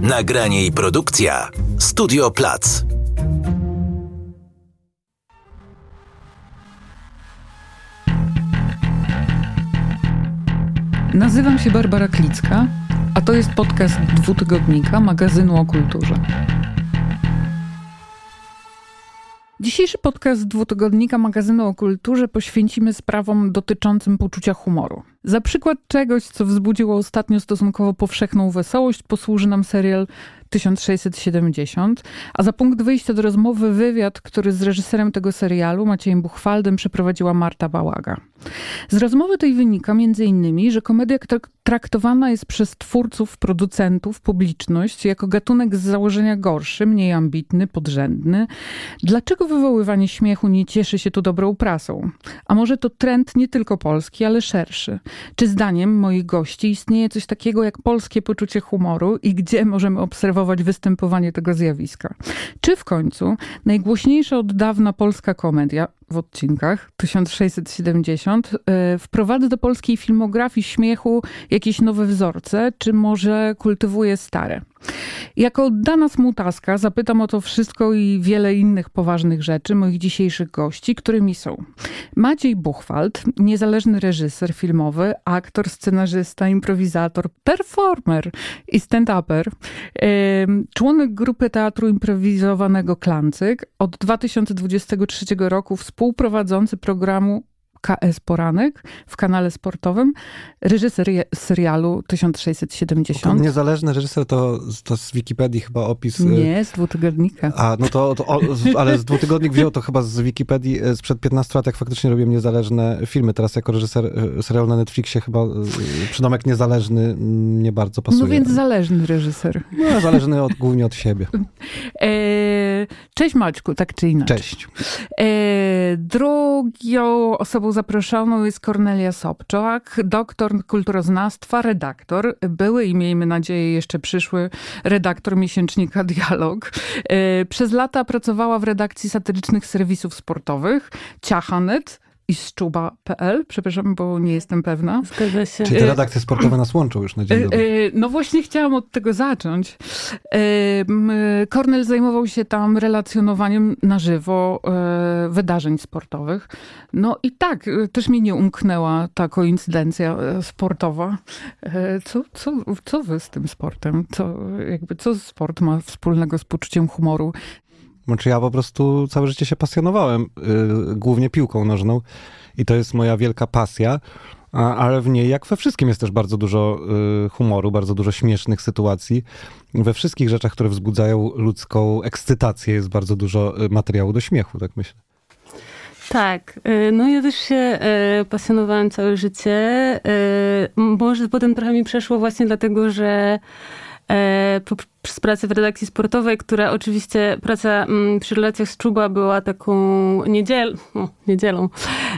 Nagranie i produkcja Studio Plac. Nazywam się Barbara Klicka, a to jest podcast dwutygodnika magazynu o kulturze. Dzisiejszy podcast dwutygodnika magazynu o kulturze poświęcimy sprawom dotyczącym poczucia humoru. Za przykład czegoś, co wzbudziło ostatnio stosunkowo powszechną wesołość, posłuży nam serial 1670, a za punkt wyjścia do rozmowy wywiad, który z reżyserem tego serialu, Maciejem Buchwaldem, przeprowadziła Marta Bałaga. Z rozmowy tej wynika innymi, że komedia traktowana jest przez twórców, producentów, publiczność jako gatunek z założenia gorszy, mniej ambitny, podrzędny. Dlaczego wywoływanie śmiechu nie cieszy się tu dobrą prasą? A może to trend nie tylko polski, ale szerszy? Czy zdaniem moich gości istnieje coś takiego jak polskie poczucie humoru i gdzie możemy obserwować występowanie tego zjawiska? Czy w końcu najgłośniejsza od dawna polska komedia, w odcinkach 1670 e, wprowadza do polskiej filmografii śmiechu jakieś nowe wzorce, czy może kultywuje stare? Jako oddana smutaska zapytam o to wszystko i wiele innych poważnych rzeczy moich dzisiejszych gości, którymi są Maciej Buchwald, niezależny reżyser filmowy, aktor, scenarzysta, improwizator, performer i stand-uper, członek grupy teatru improwizowanego Klancyk, od 2023 roku współprowadzący programu KS Poranek w kanale sportowym, reżyser serialu 1670. To niezależny reżyser to, to z Wikipedii chyba opis. Y, Nie, z dwutygodnika. A, no to, to ale z dwutygodnik wziął to chyba z Wikipedii y, sprzed 15 lat, jak faktycznie robiłem niezależne filmy. Teraz jako reżyser y, serialu na Netflixie chyba przydomek niezależny mm, nie bardzo pasuje. No więc zależny reżyser. No, zależny od, głównie od siebie. E, cześć Maćku, tak czy inaczej. Cześć. E, drugą osobą zaproszoną jest Kornelia Sobczak, doktor kulturoznawstwa, redaktor, były i miejmy nadzieję jeszcze przyszły redaktor miesięcznika Dialog. E, przez lata pracowała w redakcji satyrycznych serwisów sportowych Ciachanet, i szczuba.pl. Przepraszam, bo nie jestem pewna. Zgadza się. Czyli te redakcje sportowe nas łączą już na dzień dobry. E, no właśnie chciałam od tego zacząć. Kornel zajmował się tam relacjonowaniem na żywo wydarzeń sportowych. No i tak, też mi nie umknęła ta koincydencja sportowa. Co, co, co wy z tym sportem? Co, jakby, co sport ma wspólnego z poczuciem humoru? Znaczy ja po prostu całe życie się pasjonowałem, yy, głównie piłką nożną i to jest moja wielka pasja, a, ale w niej, jak we wszystkim, jest też bardzo dużo yy, humoru, bardzo dużo śmiesznych sytuacji. We wszystkich rzeczach, które wzbudzają ludzką ekscytację, jest bardzo dużo y, materiału do śmiechu, tak myślę. Tak, y, no ja też się y, pasjonowałam całe życie. Może potem trochę mi przeszło właśnie dlatego, że z pracy w redakcji sportowej, która oczywiście praca mm, przy relacjach z Czuba była taką niedziel, o, niedzielą,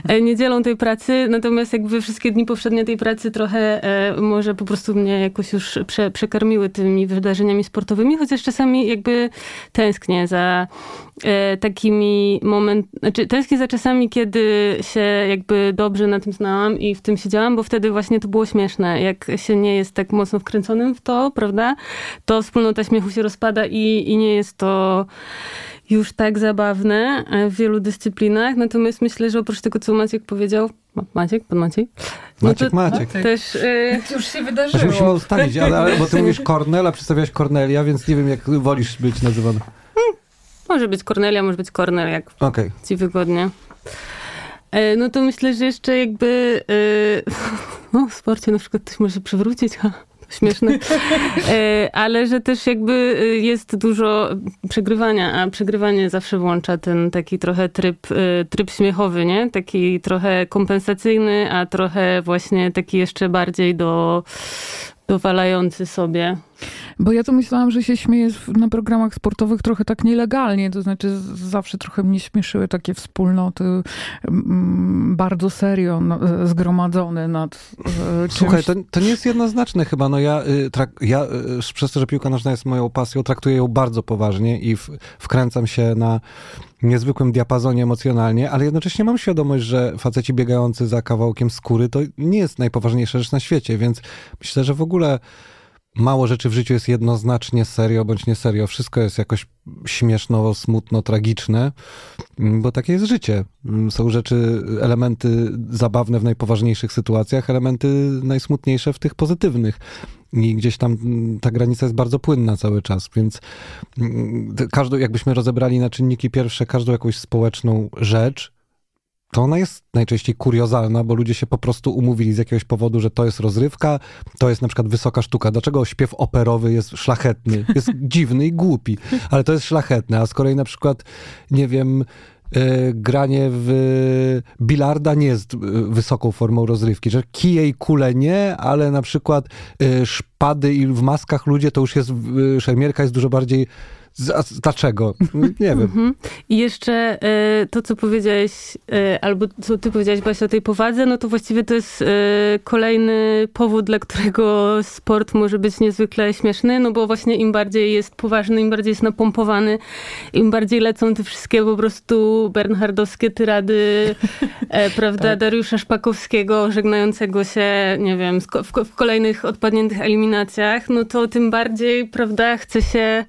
e, niedzielą tej pracy, natomiast jakby wszystkie dni powszednie tej pracy trochę e, może po prostu mnie jakoś już prze, przekarmiły tymi wydarzeniami sportowymi, chociaż czasami jakby tęsknię za e, takimi momentami, znaczy tęsknię za czasami, kiedy się jakby dobrze na tym znałam i w tym siedziałam, bo wtedy właśnie to było śmieszne, jak się nie jest tak mocno wkręconym w to, prawda, to wspólnota ta śmiechu się rozpada i, i nie jest to już tak zabawne w wielu dyscyplinach. Natomiast myślę, że oprócz tego, co Maciek powiedział, Maciek, pan Maciej? No Maciek, Maciek. Też y, już się wydarzyło. Musimy ustalić, ale, ale, bo ty mówisz Kornel, a przedstawiałaś Kornelia, więc nie wiem, jak wolisz być nazywany. Hmm, może być Kornelia, może być Kornel, jak okay. ci wygodnie. E, no to myślę, że jeszcze jakby e, no, w sporcie na przykład ktoś może przewrócić, śmieszny, e, ale że też jakby e, jest dużo przegrywania, a przegrywanie zawsze włącza ten taki trochę tryb, e, tryb śmiechowy, nie? Taki trochę kompensacyjny, a trochę właśnie taki jeszcze bardziej do dowalający sobie. Bo ja to myślałam, że się śmieję na programach sportowych trochę tak nielegalnie, to znaczy zawsze trochę mnie śmieszyły takie wspólnoty mm, bardzo serio no, zgromadzone nad czymś. Słuchaj, to, to nie jest jednoznaczne chyba. No ja, y, ja y, przez to, że piłka nożna jest moją pasją, traktuję ją bardzo poważnie i w, wkręcam się na niezwykłym diapazonie emocjonalnie, ale jednocześnie mam świadomość, że faceci biegający za kawałkiem skóry to nie jest najpoważniejsza rzecz na świecie, więc myślę, że w ogóle mało rzeczy w życiu jest jednoznacznie serio bądź nie serio. Wszystko jest jakoś śmieszno, smutno, tragiczne, mm, bo takie jest życie. Mm, są rzeczy, elementy zabawne w najpoważniejszych sytuacjach, elementy najsmutniejsze w tych pozytywnych. I gdzieś tam mm, ta granica jest bardzo płynna cały czas, więc każdą, jakbyśmy rozebrali na czynniki pierwsze każdą jakąś społeczną rzecz, to ona jest najczęściej kuriozalna, bo ludzie się po prostu umówili z jakiegoś powodu, że to jest rozrywka, to jest na przykład wysoka sztuka. Dlaczego śpiew operowy jest szlachetny? Jest dziwny i głupi, ale to jest szlachetne. A z kolei na przykład, nie wiem, e, granie w bilarda nie jest e, wysoką formą rozrywki, że kije i kule nie, ale na przykład e, szpady i w maskach ludzie to już jest, szermierka jest dużo bardziej Dlaczego? Nie wiem. Mhm. I jeszcze e, to, co powiedziałeś, e, albo co ty powiedziałeś właśnie o tej powadze, no to właściwie to jest e, kolejny powód, dla którego sport może być niezwykle śmieszny, no bo właśnie im bardziej jest poważny, im bardziej jest napompowany, im bardziej lecą te wszystkie po prostu bernhardowskie tyrady, prawda, tak. Dariusza Szpakowskiego żegnającego się, nie wiem, w kolejnych odpadniętych eliminacjach, no to tym bardziej, prawda, chce się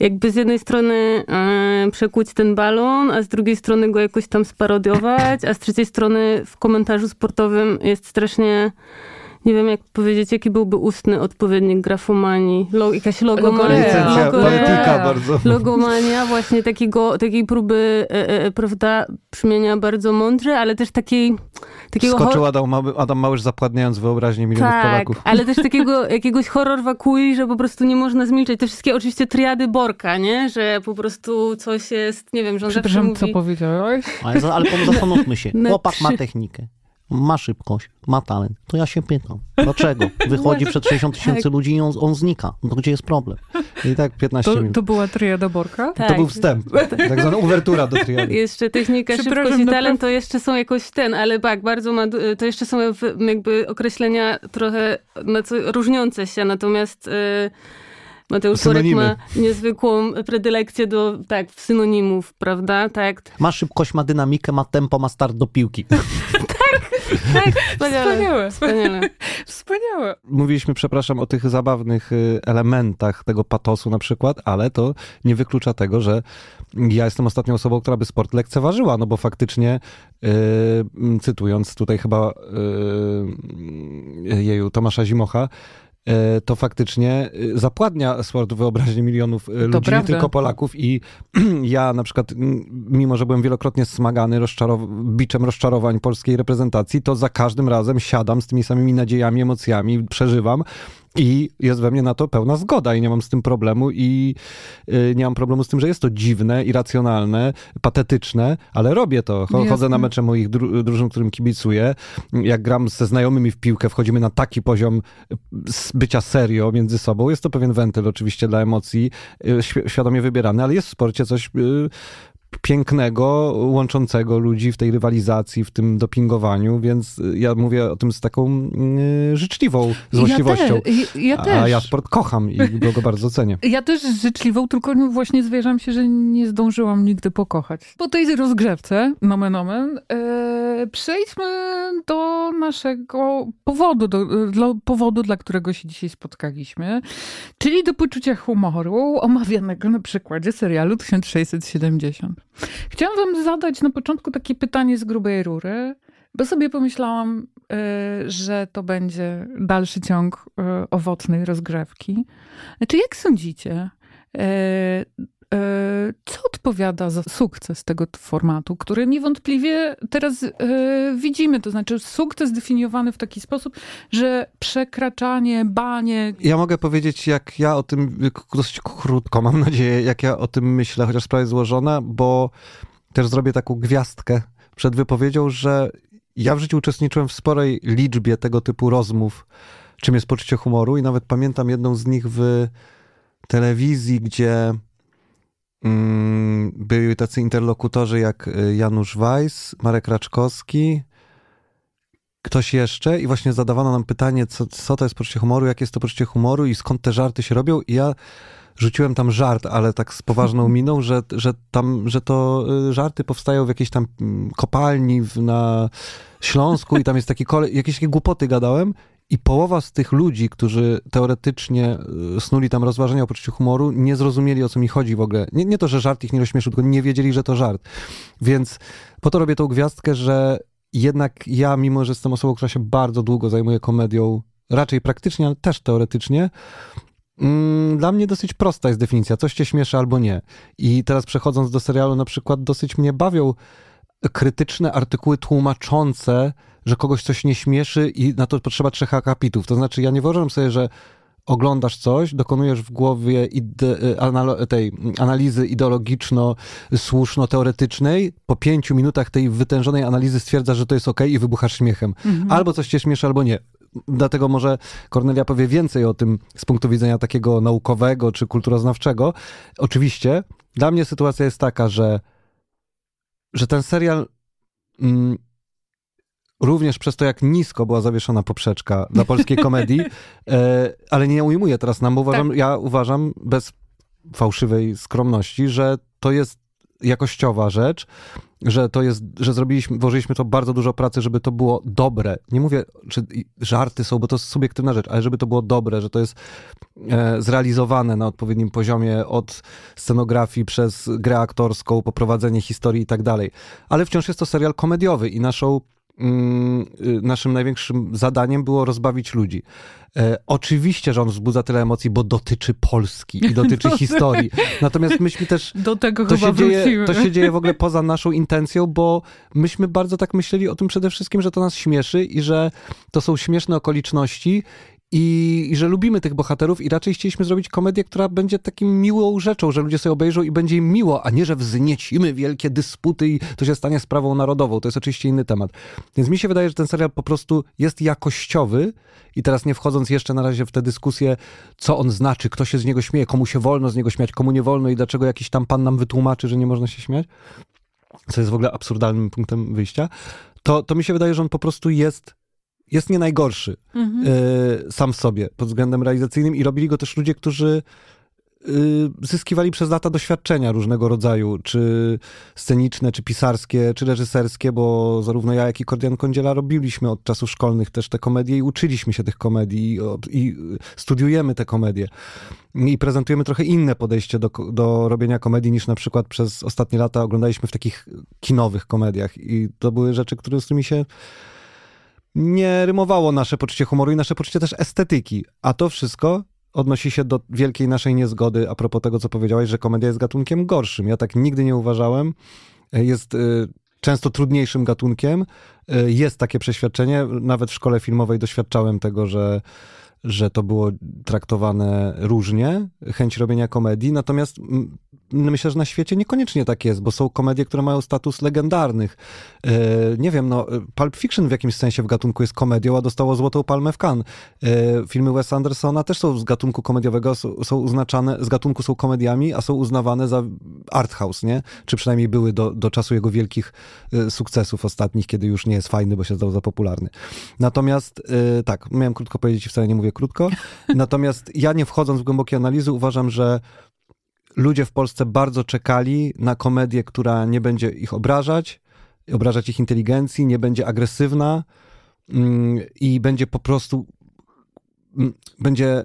jakby z jednej strony e, przekuć ten balon, a z drugiej strony go jakoś tam sparodiować, a z trzeciej strony w komentarzu sportowym jest strasznie nie wiem jak powiedzieć, jaki byłby ustny odpowiednik grafomanii. Lo, jakaś logomania. Logorea, bardzo. Logomania, właśnie takiego, takiej próby, e, e, prawda, brzmienia bardzo mądrze, ale też takiej... Takiego Skoczył Adam, Adam Małysz zapładniając wyobraźnię milionów tak, Polaków. ale też takiego jakiegoś horror wakui, że po prostu nie można zmilczeć. Te wszystkie oczywiście triady Borka, nie? Że po prostu coś jest, nie wiem, że on zawsze mówi... co powiedziałeś? Ale, ale zastanówmy się. Chłopak ma technikę ma szybkość, ma talent, to ja się pytam, dlaczego wychodzi przed 60 tysięcy tak. ludzi i on, on znika? No gdzie jest problem? I tak 15 to, minut. To była triada Borka? Tak. To był wstęp, tak zwana uwertura do triady. Jeszcze technika, szybkość i talent to jeszcze są jakoś ten, ale tak, bardzo ma, to jeszcze są jakby określenia trochę na co, różniące się, natomiast... Yy, Mateusz. Korek ma niezwykłą predylekcję do, tak, synonimów, prawda? Tak. Ma szybkość, ma dynamikę, ma tempo, ma start do piłki. tak, wspaniale. Wspaniale. Wspaniałe. Mówiliśmy, przepraszam, o tych zabawnych y, elementach tego patosu na przykład, ale to nie wyklucza tego, że ja jestem ostatnią osobą, która by sport lekceważyła, no bo faktycznie, yy, cytując tutaj chyba yy, jeju, Tomasza Zimocha, to faktycznie e, zapładnia sport wyobraźni milionów e, ludzi, nie tylko Polaków. I ja na przykład, mimo że byłem wielokrotnie smagany rozczarow biczem rozczarowań polskiej reprezentacji, to za każdym razem siadam z tymi samymi nadziejami, emocjami, przeżywam. I jest we mnie na to pełna zgoda i nie mam z tym problemu i y, nie mam problemu z tym, że jest to dziwne, irracjonalne, patetyczne, ale robię to. Chodzę na mecze moich dru drużyn, którym kibicuję. Jak gram ze znajomymi w piłkę, wchodzimy na taki poziom y, bycia serio między sobą. Jest to pewien wentyl oczywiście dla emocji, y, świadomie wybierany, ale jest w sporcie coś pięknego, łączącego ludzi w tej rywalizacji, w tym dopingowaniu, więc ja mówię o tym z taką y, życzliwą złośliwością. Ja, te, ja też. A ja sport kocham i go bardzo cenię. Ja też życzliwą, tylko właśnie zwierzam się, że nie zdążyłam nigdy pokochać. Po tej rozgrzewce, nomen omen, e, przejdźmy do naszego powodu, do, do powodu, dla którego się dzisiaj spotkaliśmy, czyli do poczucia humoru, omawianego na przykładzie serialu 1670. Chciałam wam zadać na początku takie pytanie z grubej rury, bo sobie pomyślałam, y, że to będzie dalszy ciąg y, owocnej rozgrzewki. Czy jak sądzicie, y, co odpowiada za sukces tego formatu, który niewątpliwie teraz widzimy? To znaczy, sukces definiowany w taki sposób, że przekraczanie, banie. Ja mogę powiedzieć, jak ja o tym dosyć krótko, mam nadzieję, jak ja o tym myślę, chociaż sprawa jest złożona, bo też zrobię taką gwiazdkę przed wypowiedzią, że ja w życiu uczestniczyłem w sporej liczbie tego typu rozmów, czym jest poczucie humoru i nawet pamiętam jedną z nich w telewizji, gdzie byli tacy interlokutorzy jak y, Janusz Weiss, Marek Raczkowski, ktoś jeszcze? I właśnie zadawano nam pytanie, co, co to jest poczucie humoru, jakie jest to poczucie humoru i skąd te żarty się robią. I ja rzuciłem tam żart, ale tak z poważną miną, że, że tam, że to y, żarty powstają w jakiejś tam mm, kopalni w, na Śląsku i tam jest taki kole, jakieś takie głupoty gadałem I połowa z tych ludzi, którzy teoretycznie y, snuli tam rozważania o poczuciu humoru, nie zrozumieli o co mi chodzi w ogóle. Nie, nie to, że żart ich nie rozśmieszył, tylko nie wiedzieli, że to żart. Więc po to robię tą gwiazdkę, że jednak ja, mimo że jestem osobą, która się bardzo długo zajmuje komedią, raczej praktycznie, ale też teoretycznie, mm, dla mnie dosyć prosta jest definicja, coś cię śmieszy albo nie. I teraz przechodząc do serialu, na przykład dosyć mnie bawią krytyczne artykuły tłumaczące, że kogoś coś nie śmieszy i na to potrzeba trzech akapitów. To znaczy, ja nie wyobrażam sobie, że oglądasz coś, dokonujesz w głowie ide, anal, tej analizy ideologiczno-słuszno-teoretycznej, po pięciu minutach tej wytężonej analizy stwierdzasz, że to jest ok i wybuchasz śmiechem. Mhm. Albo coś cię śmieszy, albo nie. Dlatego może Kornelia powie więcej o tym z punktu widzenia takiego naukowego czy kulturoznawczego. Oczywiście, dla mnie sytuacja jest taka, że, że ten serial mm, również przez to, jak nisko była zawieszona poprzeczka dla polskiej komedii, e, ale nie ujmuję teraz nam, bo uważam, tak. ja uważam bez fałszywej skromności, że to jest jakościowa rzecz, że to jest, że zrobiliśmy, włożyliśmy to bardzo dużo pracy, żeby to było dobre. Nie mówię, czy żarty są, bo to jest subiektywna rzecz, ale żeby to było dobre, że to jest e, zrealizowane na odpowiednim poziomie od scenografii przez grę aktorską, poprowadzenie historii i tak dalej. Ale wciąż jest to serial komediowy i naszą naszym największym zadaniem było rozbawić ludzi. E, oczywiście, że on wzbudza tyle emocji, bo dotyczy Polski i dotyczy no, historii. Natomiast myśmy też. Do tego to chyba się dzieje, To się dzieje w ogóle poza naszą intencją, bo myśmy bardzo tak myśleli o tym przede wszystkim, że to nas śmieszy i że to są śmieszne okoliczności i, I, że lubimy tych bohaterów i raczej chcieliśmy zrobić komedię, która będzie takim miłą rzeczą, że ludzie sobie obejrzą i będzie im miło, a nie, że wzniecimy wielkie dysputy i to się stanie sprawą narodową. To jest oczywiście inny temat. Więc mi się wydaje, że ten serial po prostu jest jakościowy i teraz nie wchodząc jeszcze na razie w tę dyskusję, co on znaczy, kto się z niego śmieje, komu się wolno z niego śmiać, komu nie wolno i dlaczego jakiś tam pan nam wytłumaczy, że nie można się śmiać, co jest w ogóle absurdalnym punktem wyjścia, to, to mi się wydaje, że on po prostu jest jest nie najgorszy mhm. y, sam w sobie pod względem realizacyjnym i robili go też ludzie, którzy y, zyskiwali przez lata doświadczenia różnego rodzaju, czy sceniczne, czy pisarskie, czy reżyserskie, bo zarówno ja, jak i Kordian Kondziela robiliśmy od czasów szkolnych też te komedie i uczyliśmy się tych komedii i, i studiujemy te komedie. I prezentujemy trochę inne podejście do, do robienia komedii niż na przykład przez ostatnie lata oglądaliśmy w takich kinowych komediach. I to były rzeczy, które, z którymi się nie rymowało nasze poczucie humoru i nasze poczucie też estetyki. A to wszystko odnosi się do wielkiej naszej niezgody a propos tego, co powiedziałeś, że komedia jest gatunkiem gorszym. Ja tak nigdy nie uważałem. Jest y, często trudniejszym gatunkiem. Y, jest takie przeświadczenie. Nawet w szkole filmowej doświadczałem tego, że że to było traktowane różnie, chęć robienia komedii, natomiast myślę, że na świecie niekoniecznie tak jest, bo są komedie, które mają status legendarnych. E, nie wiem, no, Pulp Fiction w jakimś sensie w gatunku jest komedią, a dostało Złotą Palmę w Cannes. E, filmy Wes Andersona też są z gatunku komediowego, są uznaczane, z gatunku są komediami, a są uznawane za art house, nie? Czy przynajmniej były do, do czasu jego wielkich e, sukcesów ostatnich, kiedy już nie jest fajny, bo się zdał za popularny. Natomiast, tak, miałem krótko powiedzieć i wcale nie mówię krótko, natomiast ja nie wchodząc w głębokie analizy uważam, że ludzie w Polsce bardzo czekali na komedię, która nie będzie ich obrażać, obrażać ich inteligencji, nie będzie agresywna mm, i będzie po prostu mm, będzie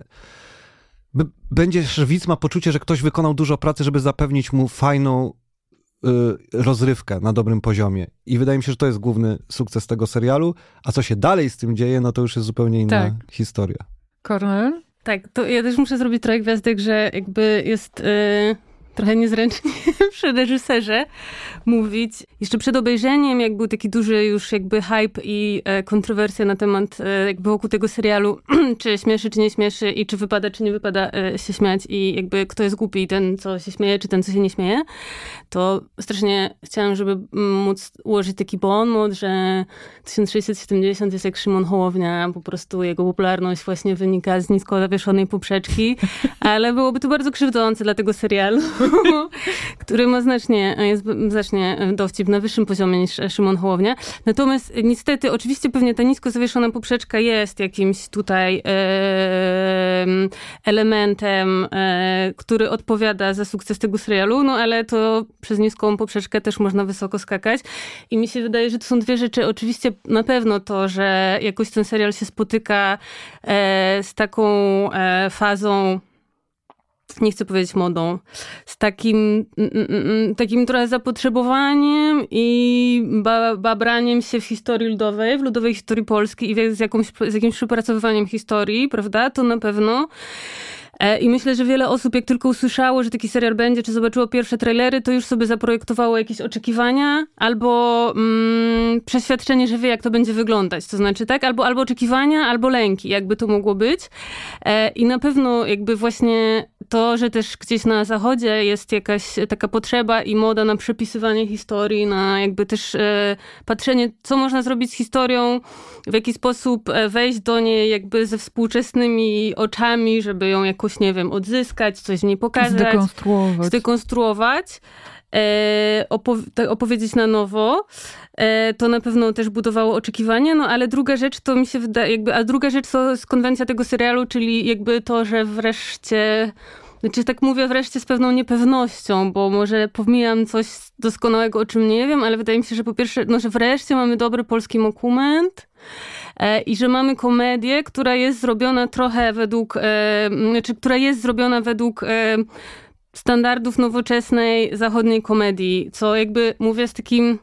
będzie, widz ma poczucie, że ktoś wykonał dużo pracy, żeby zapewnić mu fajną y, rozrywkę na dobrym poziomie. I wydaje mi się, że to jest główny sukces tego serialu. A co się dalej z tym dzieje, no to już jest zupełnie inna tak. historia. Kornel? Tak, to ja też muszę zrobić trochę gwiazdek, że jakby jest... Yy trochę niezręcznie przy reżyserze mówić. Jeszcze przed obejrzeniem, jak był taki duży już jakby hype i e, kontrowersja na temat e, jakby wokół tego serialu, czy śmieszy, czy nie śmieszy i czy wypada, czy nie wypada e, się śmiać i jakby kto jest głupi, ten, co się śmieje, czy ten, co się nie śmieje, to strasznie chciałam, żeby móc ułożyć taki bon mot, że 1670 jest jak Szymon Hołownia, po prostu jego popularność właśnie wynika z nisko zawieszonej poprzeczki, ale byłoby to bardzo krzywdzące dla tego serialu. który ma znacznie, jest znacznie dowcip na wyższym poziomie niż Szymon Hołownia. Natomiast niestety, oczywiście pewnie ta nisko zawieszona poprzeczka jest jakimś tutaj e, elementem, e, który odpowiada za sukces tego serialu, no ale to przez niską poprzeczkę też można wysoko skakać. I mi się wydaje, że to są dwie rzeczy. Oczywiście na pewno to, że jakoś ten serial się spotyka e, z taką fazą nie chcę powiedzieć modą, z takim, mm, mm, mm, takim trochę zapotrzebowaniem i babraniem się w historii ludowej, w ludowej historii Polski i z, jakąś, z jakimś przepracowywaniem historii, prawda, to na pewno. E, I myślę, że wiele osób, jak tylko usłyszało, że taki serial będzie, czy zobaczyło pierwsze trailery, to już sobie zaprojektowało jakieś oczekiwania albo mm, przeświadczenie, że wie, jak to będzie wyglądać. To znaczy, tak, albo, albo oczekiwania, albo lęki, jakby to mogło być. E, I na pewno jakby właśnie to, że też gdzieś na zachodzie jest jakaś taka potrzeba i moda na przepisywanie historii, na jakby też e, patrzenie, co można zrobić z historią, w jaki sposób wejść do niej jakby ze współczesnymi oczami, żeby ją jakoś jakoś, nie wiem, odzyskać, coś w niej pokazać. Zdekonstruować. Zdekonstruować. E, opow- opowiedzieć na nowo. E, to na pewno też budowało oczekiwania, no ale druga rzecz to mi się wydaje, jakby, a druga rzecz to jest konwencja tego serialu, czyli jakby to, że wreszcie znaczy, tak mówię wreszcie z pewną niepewnością, bo może pomijam coś doskonałego, o czym nie wiem, ale wydaje mi się, że po pierwsze, no, że wreszcie mamy dobry polski dokument i że mamy komedię, która jest zrobiona trochę według, e, znaczy, która jest zrobiona według e, standardów nowoczesnej zachodniej komedii, co jakby mówię z takim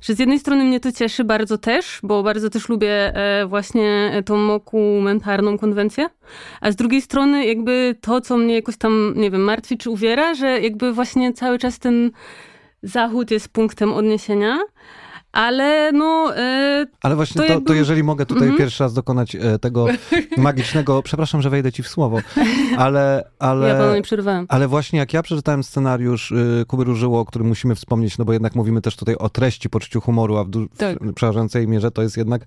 że z jednej strony mnie to cieszy bardzo też, bo bardzo też lubię e, właśnie tą dokumentarną konwencję, a z drugiej strony jakby to, co mnie jakoś tam, nie wiem, martwi czy uwiera, że jakby właśnie cały czas ten zachód jest punktem odniesienia, ale no... E, ale właśnie to, to, to, jeżeli mogę tutaj mm -hmm. pierwszy raz dokonać e, tego magicznego, przepraszam, że wejdę ci w słowo, ale... ale ja panu nie przerwałem. Ale właśnie jak ja przeczytałem scenariusz y, Kuby Różyło, o którym musimy wspomnieć, no bo jednak mówimy też tutaj o treści, poczuciu humoru, a w, tak. w przeważającej mierze to jest jednak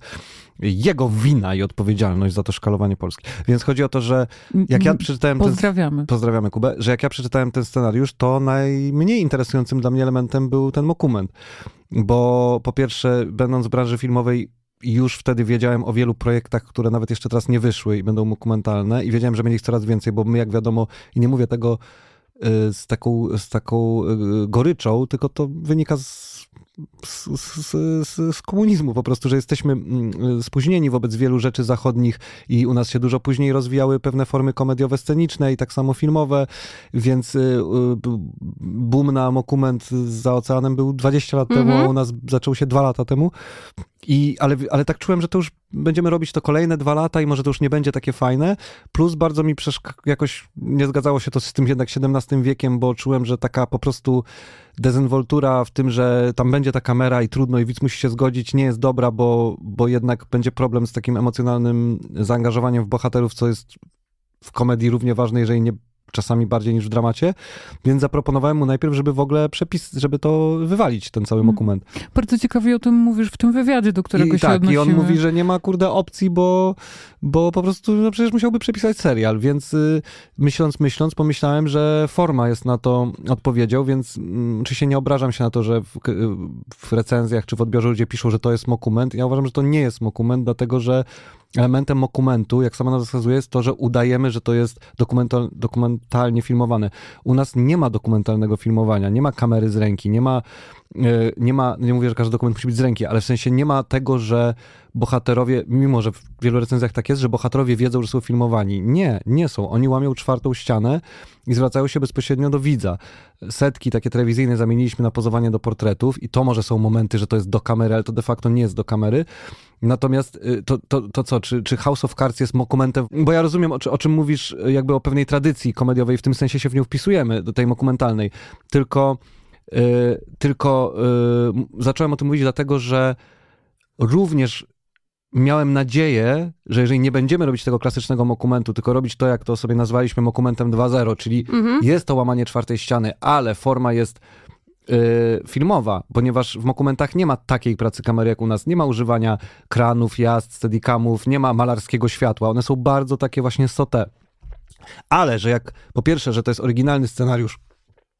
jego wina i odpowiedzialność za to szkalowanie Polski. Więc chodzi o to, że jak ja przeczytałem... Pozdrawiamy. Ten, pozdrawiamy Kubę. Że jak ja przeczytałem ten scenariusz, to najmniej interesującym dla mnie elementem był ten dokument. Bo po pierwsze, będąc w branży filmowej, już wtedy wiedziałem o wielu projektach, które nawet jeszcze teraz nie wyszły i będą dokumentalne i wiedziałem, że będzie ich coraz więcej, bo my, jak wiadomo, i nie mówię tego y, z taką, z taką y, goryczą, tylko to wynika z z, z, z, komunizmu po prostu, że jesteśmy mm, spóźnieni wobec wielu rzeczy zachodnich i u nas się dużo później rozwijały pewne formy komediowe sceniczne i tak samo filmowe, więc y, y, boom na dokument za oceanem był 20 lat temu, a mhm. u nas zaczął się dwa lata temu. I, ale, ale tak czułem, że to już będziemy robić to kolejne dwa lata i może to już nie będzie takie fajne. Plus bardzo mi jakoś nie zgadzało się to z tym jednak XVII wiekiem, bo czułem, że taka po prostu dezynwoltura w tym, że tam będzie ta kamera i trudno i widz musi się zgodzić, nie jest dobra, bo, bo jednak będzie problem z takim emocjonalnym zaangażowaniem w bohaterów, co jest w komedii równie ważne, jeżeli nie czasami bardziej niż w dramacie, więc zaproponowałem mu najpierw, żeby w ogóle przepis, żeby to wywalić, ten cały dokument. Hmm. Bardzo ciekawie o tym mówisz w tym wywiadzie, do którego I, się tak, odnosimy. i on mówi, że nie ma kurde opcji, bo, bo po prostu no przecież musiałby przepisać serial, więc y, myśląc, myśląc, pomyślałem, że forma jest na to odpowiedzią, więc y, oczywiście nie obrażam się na to, że w, w recenzjach czy w odbiorze ludzie piszą, że to jest dokument. Ja uważam, że to nie jest dokument, dlatego że elementem dokumentu, jak sama nazwa wskazuje, jest to, że udajemy, że to jest dokumental, dokumentalnie filmowane. U nas nie ma dokumentalnego filmowania, nie ma kamery z ręki, nie ma, e, nie ma, nie mówię, że każdy dokument musi być z ręki, ale w sensie nie ma tego, że bohaterowie, mimo że w wielu recenzjach tak jest, że bohaterowie wiedzą, że są filmowani. Nie, nie są. Oni łamią czwartą ścianę i zwracają się bezpośrednio do widza. Setki takie telewizyjne zamieniliśmy na pozowanie do portretów i to może są momenty, że to jest do kamery, ale to de facto nie jest do kamery. Natomiast y, to, to, to co, czy, czy House of Cards jest dokumentem? Bo ja rozumiem, o, o, czym mówisz, jakby o pewnej tradycji komediowej, w tym sensie się w nią wpisujemy, do tej dokumentalnej. Tylko, yy, tylko yy, zacząłem o tym mówić dlatego, że również miałem nadzieję, że jeżeli nie będziemy robić tego klasycznego dokumentu, tylko robić to, jak to sobie nazwaliśmy dokumentem 2.0, czyli mhm. jest to łamanie czwartej ściany, ale forma jest yy, filmowa, ponieważ w dokumentach nie ma takiej pracy kamery jak u nas, nie ma używania kranów, jazd, steadicamów, nie ma malarskiego światła, one są bardzo takie właśnie sote. Ale, że jak po pierwsze, że to jest oryginalny scenariusz,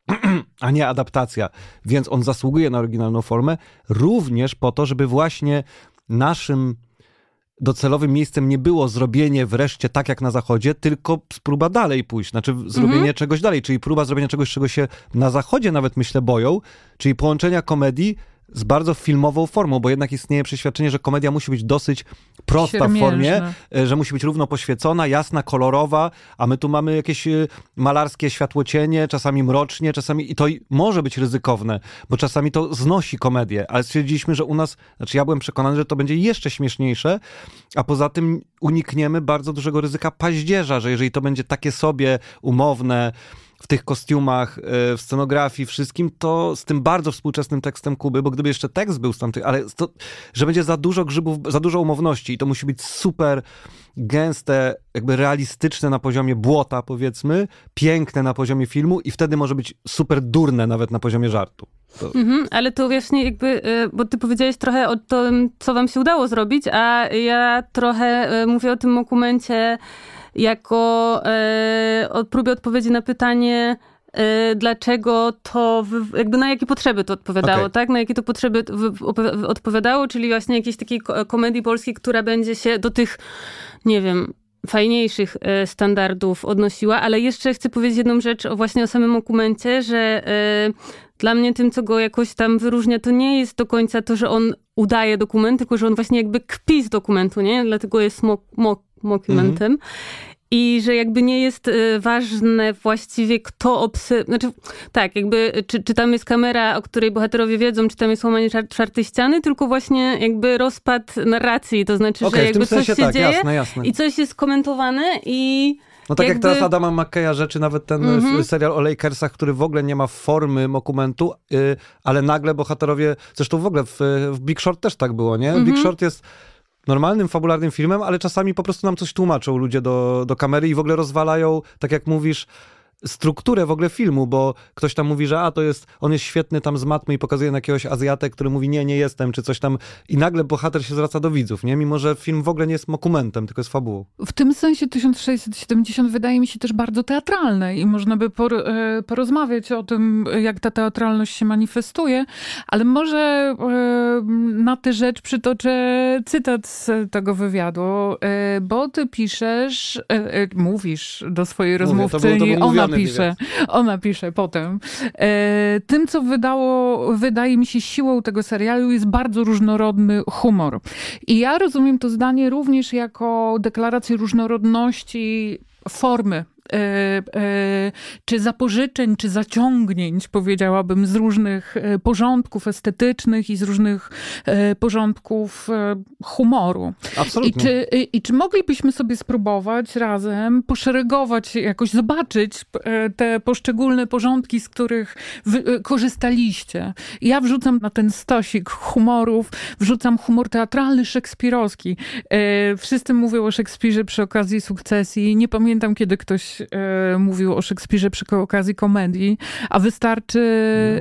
a nie adaptacja, więc on zasługuje na oryginalną formę, również po to, żeby właśnie naszym docelowym miejscem nie było zrobienie wreszcie tak jak na zachodzie, tylko próba dalej pójść, znaczy zrobienie mhm. czegoś dalej, czyli próba zrobienia czegoś, czego się na zachodzie nawet myślę boją, czyli połączenia komedii z bardzo filmową formą, bo jednak istnieje przeświadczenie, że komedia musi być dosyć prosta w formie, e, że musi być równo poświecona, jasna, kolorowa, a my tu mamy jakieś e, malarskie światłocienie, czasami mrocznie, czasami i to może być ryzykowne, bo czasami to znosi komedię, ale stwierdziliśmy, że u nas, znaczy ja byłem przekonany, że to będzie jeszcze śmieszniejsze, a poza tym unikniemy bardzo dużego ryzyka paździerza, że jeżeli to będzie takie sobie umowne, w tych kostiumach, e, w scenografii, wszystkim, to z tym bardzo współczesnym tekstem Kuby, bo gdyby jeszcze tekst był z tamtych, ale to, że będzie za dużo grzybów, za dużo umowności i to musi być super gęste, jakby realistyczne na poziomie błota, powiedzmy, piękne na poziomie filmu i wtedy może być super durne nawet na poziomie żartu. To... Mhm, ale to właśnie jakby, e, bo ty powiedziałeś trochę o tym, co wam się udało zrobić, a ja trochę e, mówię o tym dokumencie jako e, próbie odpowiedzi na pytanie, e, dlaczego to, jakby na jakie potrzeby to odpowiadało, okay. tak? Na jakie to potrzeby odpowiadało, czyli właśnie jakiejś takiej komedii polskiej, która będzie się do tych, nie wiem, fajniejszych e, standardów odnosiła, ale jeszcze chcę powiedzieć jedną rzecz o właśnie o samym dokumencie, że e, dla mnie tym, co go jakoś tam wyróżnia, to nie jest do końca to, że on udaje dokument, tylko że on właśnie jakby kpi z dokumentu, nie? Dlatego jest mok, mok, mockumentem. Mhm. I że jakby nie jest y, ważne właściwie kto obserwuje, znaczy tak, jakby czy, czy tam jest kamera, o której bohaterowie wiedzą, czy tam jest łamanie czwartej ściany, tylko właśnie jakby rozpad narracji, to znaczy, okay, że jakby coś się tak, dzieje jasne, jasne. i coś jest komentowane i... No tak jakby... jak teraz Adama McKeya rzeczy, nawet ten mm -hmm. serial o Lakersach, który w ogóle nie ma formy dokumentu, yy, ale nagle bohaterowie, zresztą w ogóle w, w Big Short też tak było, nie? Mm -hmm. Big Short jest normalnym, fabularnym filmem, ale czasami po prostu nam coś tłumaczą ludzie do, do kamery i w ogóle rozwalają, tak jak mówisz, strukturę w ogóle filmu, bo ktoś tam mówi, że a to jest, on jest świetny tam z matmy i pokazuje na jakiegoś Azjatę, który mówi nie, nie jestem, czy coś tam i nagle bohater się zwraca do widzów, nie? Mimo, że film w ogóle nie jest dokumentem, tylko jest fabułą. W tym sensie 1670 wydaje mi się też bardzo teatralne i można by e, porozmawiać o tym, jak ta teatralność się manifestuje, ale może e, na tę rzecz przytoczę cytat z tego wywiadu, e, bo ty piszesz, mówisz do swojej rozmówcy, Mówię, ona pisze, ona pisze potem. E, tym, co wydało, wydaje mi się siłą tego serialu jest bardzo różnorodny humor. I ja rozumiem to zdanie również jako deklarację różnorodności formy czy zapożyczeń, czy zaciągnięć, powiedziałabym, z różnych e, porządków estetycznych i z różnych porządków humoru. Absolutnie. I czy, i czy moglibyśmy sobie spróbować razem poszeregować, jakoś zobaczyć te poszczególne porządki, z których wy, korzystaliście? Ja wrzucam na ten stosik humorów, wrzucam humor teatralny, szekspirowski. Wszyscy mówią o Szekspirze przy okazji sukcesji. Nie pamiętam, kiedy ktoś e, mówił o Szekspirze przy okazji komedii, a wystarczy...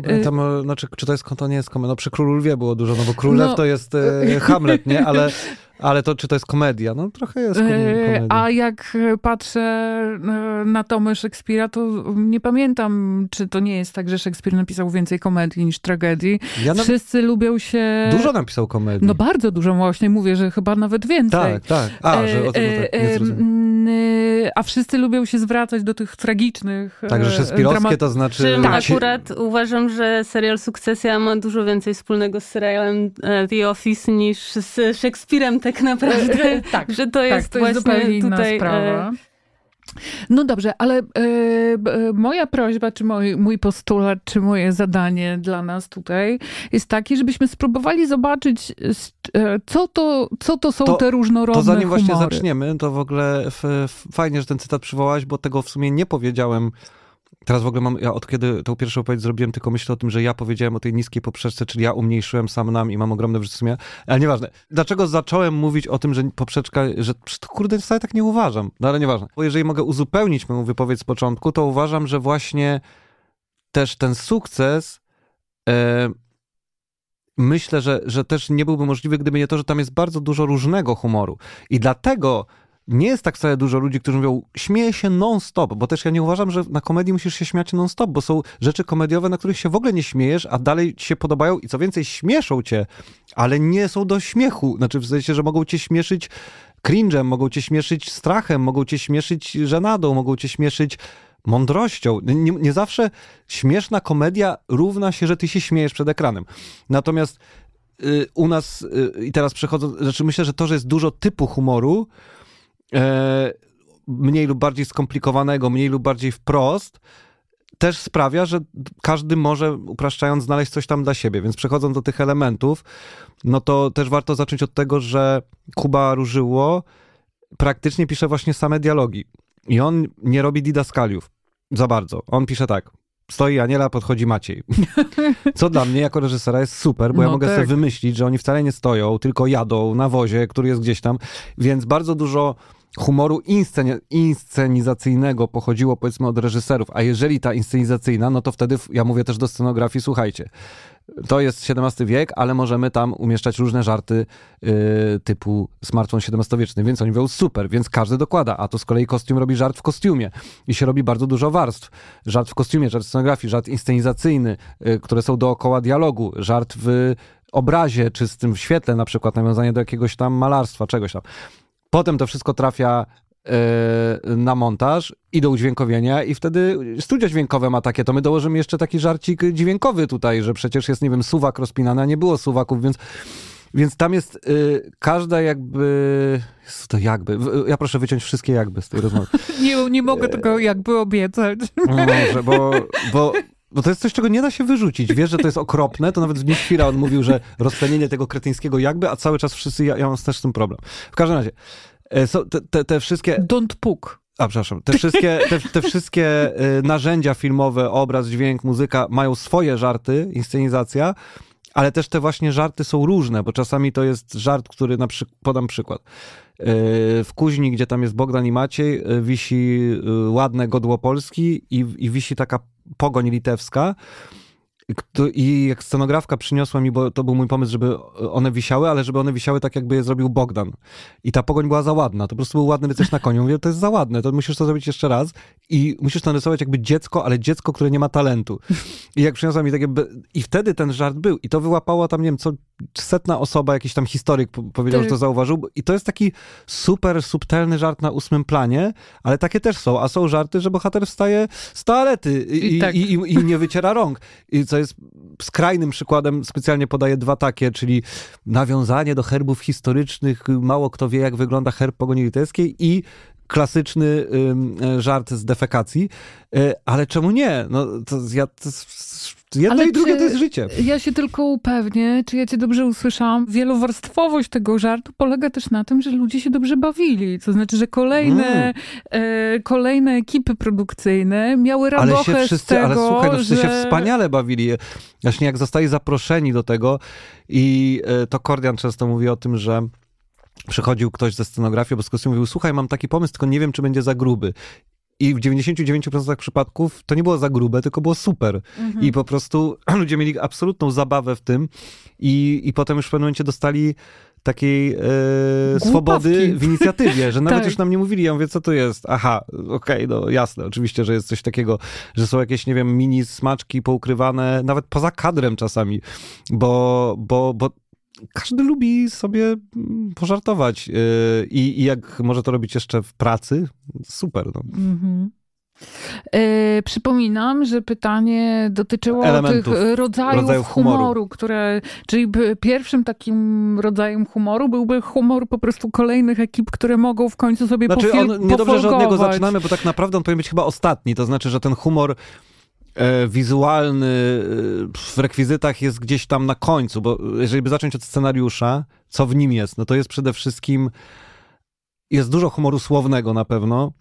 No, e, tam, znaczy, czy to jest, to nie jest komedia? No przy Królu Lwie było dużo, no bo Królew no, to jest e, Hamlet, nie? Ale Ale to czy to jest komedia? No trochę jest komedia. A jak patrzę e, na tomy Szekspira, to nie pamiętam, czy to nie jest tak, że Szekspir napisał więcej komedii niż tragedii. Ja na... Wszyscy lubią się... Dużo napisał komedii. No bardzo dużo właśnie, mówię, że chyba nawet więcej. Tak, tak. A, że o tym tak, nie A wszyscy lubią się zwracać do tych tragicznych Także szekspirowskie dramat... to znaczy... Czym tak. akurat uważam, że serial Sukcesja ma dużo więcej wspólnego z serialem The Office niż z Szekspirem tak naprawdę. E, e, tak, że to tak, jest, tak, to jest zupełnie inna tutaj, sprawa. E, no dobrze, ale e, moja prośba, czy mój, mój postulat, czy moje zadanie dla nas tutaj jest takie, żebyśmy spróbowali zobaczyć, co to, co to są to, te różnorodne To zanim humory. właśnie zaczniemy, to w ogóle f, f, fajnie, że ten cytat przywołałaś, bo tego w sumie nie powiedziałem Teraz w ogóle mam, ja od kiedy tą pierwszą odpowiedź zrobiłem, tylko myślę o tym, że ja powiedziałem o tej niskiej poprzeczce, czyli ja umniejszyłem sam nam i mam ogromne wyrzuty sumienia, ale nieważne. Dlaczego zacząłem mówić o tym, że poprzeczka, że kurde, wcale tak nie uważam, no ale nieważne. Bo jeżeli mogę uzupełnić moją wypowiedź z początku, to uważam, że właśnie też ten sukces e, myślę, że, że też nie byłby możliwy, gdyby nie to, że tam jest bardzo dużo różnego humoru. I dlatego nie jest tak wcale dużo ludzi, którzy mówią, śmieję się non-stop, bo też ja nie uważam, że na komedii musisz się śmiać non-stop, bo są rzeczy komediowe, na których się w ogóle nie śmiejesz, a dalej ci się podobają i co więcej, śmieszą cię, ale nie są do śmiechu. Znaczy w sensie, że mogą cię śmieszyć cringe'em, mogą cię śmieszyć strachem, mogą cię śmieszyć żenadą, mogą cię śmieszyć mądrością. Nie, nie, zawsze śmieszna komedia równa się, że ty się śmiejesz przed ekranem. Natomiast y, u nas, y, i teraz przechodzą, znaczy myślę, że to, że jest dużo typu humoru, mniej lub bardziej skomplikowanego, mniej lub bardziej wprost, też sprawia, że każdy może, upraszczając, znaleźć coś tam dla siebie. Więc przechodząc do tych elementów, no to też warto zacząć od tego, że Kuba Różyło praktycznie pisze właśnie same dialogi. I on nie robi didaskaliów za bardzo. On pisze tak. Stoi Aniela, podchodzi Maciej. Co dla mnie jako reżysera jest super, bo no ja mogę tak. sobie wymyślić, że oni wcale nie stoją, tylko jadą na wozie, który jest gdzieś tam. Więc bardzo dużo humoru insceni inscenizacyjnego pochodziło powiedzmy od reżyserów, a jeżeli ta inscenizacyjna, no to wtedy ja mówię też do scenografii, słuchajcie, to jest XVII wiek, ale możemy tam umieszczać różne żarty yy, typu smartfon XVII-wieczny, więc oni mówią super, więc każdy dokłada, a to z kolei kostium robi żart w kostiumie i się robi bardzo dużo warstw. Żart w kostiumie, żart w scenografii, żart inscenizacyjny, yy, które są dookoła dialogu, żart w obrazie czystym, w świetle na przykład, nawiązanie do jakiegoś tam malarstwa, czegoś tam. Potem to wszystko trafia e, na montaż i do udźwiękowienia i wtedy studio dźwiękowe ma takie, to my dołożymy jeszcze taki żarcik dźwiękowy tutaj, że przecież jest, nie wiem, suwak rozpinany, a nie było suwaków, więc więc tam jest y, każda jakby. To jakby. Ja proszę wyciąć wszystkie jakby z tej rozmowy. nie, nie mogę tego jakby obiecać. No może, bo, bo, bo to jest coś, czego nie da się wyrzucić. Wiesz, że to jest okropne, to nawet w Chwila on mówił, że rozplenienie tego kretyńskiego jakby, a cały czas wszyscy, ja, ja mam też z tym problem. W każdym razie, e, so, te, te, te wszystkie... Don't puk. A, przepraszam. Te wszystkie, te, te wszystkie e, narzędzia filmowe, obraz, dźwięk, muzyka mają swoje żarty, inscenizacja, ale też te właśnie żarty są różne, bo czasami to jest żart, który na przykład, podam przykład. E, w Kuźni, gdzie tam jest Bogdan i Maciej, wisi ładne godło Polski i, i wisi taka pogoń litewska. I jak scenografka przyniosła mi, bo to był mój pomysł, żeby one wisiały, ale żeby one wisiały tak, jakby je zrobił Bogdan. I ta pogoń była za ładna. To po prostu był ładny rycerz na koniu. Mówię, to jest za ładne, to musisz to zrobić jeszcze raz. I musisz to narysować jakby dziecko, ale dziecko, które nie ma talentu. I jak przyniosła mi takie... I wtedy ten żart był. I to wyłapało tam, nie wiem, co setna osoba, jakiś tam historyk powiedział, Ty. że to zauważył. I to jest taki super subtelny żart na ósmym planie, ale takie też są. A są żarty, że bohater wstaje z toalety i, I, tak. i, i, i nie wyciera rąk. I co jest skrajnym przykładem, specjalnie podaję dwa takie, czyli nawiązanie do herbów historycznych. Mało kto wie, jak wygląda herb pogoni litewskiej i klasyczny y, żart z defekacji, y, ale czemu nie? No, to, ja, to, Jedno Ale i drugie to jest życie. Ja się tylko upewnię, czy ja cię dobrze usłyszałam. Wielowarstwowość tego żartu polega też na tym, że ludzie się dobrze bawili. To znaczy, że kolejne, mm. e, kolejne ekipy produkcyjne miały radochę ale się wszyscy, z tego, Ale słuchaj, no wszyscy że... się wspaniale bawili. Właśnie jak zostali zaproszeni do tego i e, to Kordian często mówi o tym, że przychodził ktoś ze scenografii, bo z mówił, słuchaj, mam taki pomysł, tylko nie wiem, czy będzie za gruby. I w 99% przypadków to nie było za grube, tylko było super. Mhm. I po prostu ludzie mieli absolutną zabawę w tym i, i potem już w pewnym momencie dostali takiej e, swobody w inicjatywie, że nawet tak. już nam nie mówili, ja mówię, co to jest? Aha, okej, okay, no jasne, oczywiście, że jest coś takiego, że są jakieś, nie wiem, mini smaczki poukrywane, nawet poza kadrem czasami, bo, bo, bo każdy lubi sobie mm, pożartować yy, i, i jak może to robić jeszcze w pracy, super. No. Mhm. Yy, przypominam, że pytanie dotyczyło Elementów, tych rodzajów, rodzajów humoru, humoru, które, czyli pierwszym takim rodzajem humoru byłby humor po prostu kolejnych ekip, które mogą w końcu sobie znaczy, on, Niedobrze, że od niego zaczynamy, bo tak naprawdę on powinien być chyba ostatni, to znaczy, że ten humor wizualny e, w rekwizytach jest gdzieś tam na końcu, bo jeżeli by zacząć od scenariusza, co w nim jest, no to jest przede wszystkim jest dużo humoru słownego na pewno,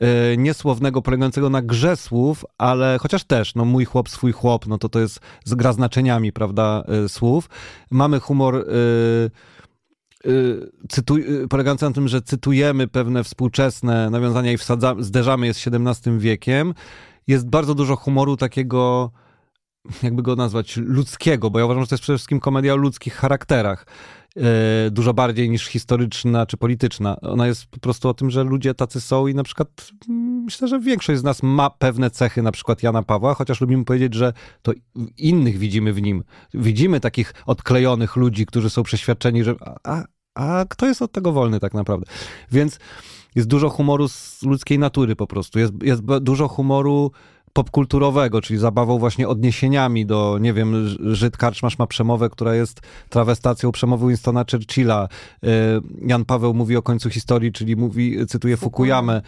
e, niesłownego, polegającego na grze słów, ale chociaż też, no mój chłop, swój chłop, no to to jest gra znaczeniami, prawda, słów. Mamy humor cytuj, polegający na tym, że cytujemy pewne współczesne nawiązania i wsadzamy, zderzamy je z XVII wiekiem jest bardzo dużo humoru takiego jakby go nazwać, ludzkiego, bo ja uważam, że to jest przede wszystkim komedia o ludzkich charakterach. E, dużo bardziej niż historyczna czy polityczna. Ona jest po prostu o tym, że ludzie tacy są i na przykład mm, myślę, że większość z nas ma pewne cechy, na przykład Jana Pawła, chociaż lubimy powiedzieć, że to innych widzimy w nim. Widzimy takich odklejonych ludzi, którzy są przeświadczeni, że a, a kto jest od tego wolny tak naprawdę? Więc jest dużo humoru z ludzkiej natury po prostu. Jest, jest dużo humoru popkulturowego, czyli zabawą właśnie odniesieniami do, nie wiem, Żyd Karczmasz ma przemowę, która jest trawestacją przemowy Winstona Churchilla. Y, Jan Paweł mówi o końcu historii, czyli mówi, cytuje Fukuyamę,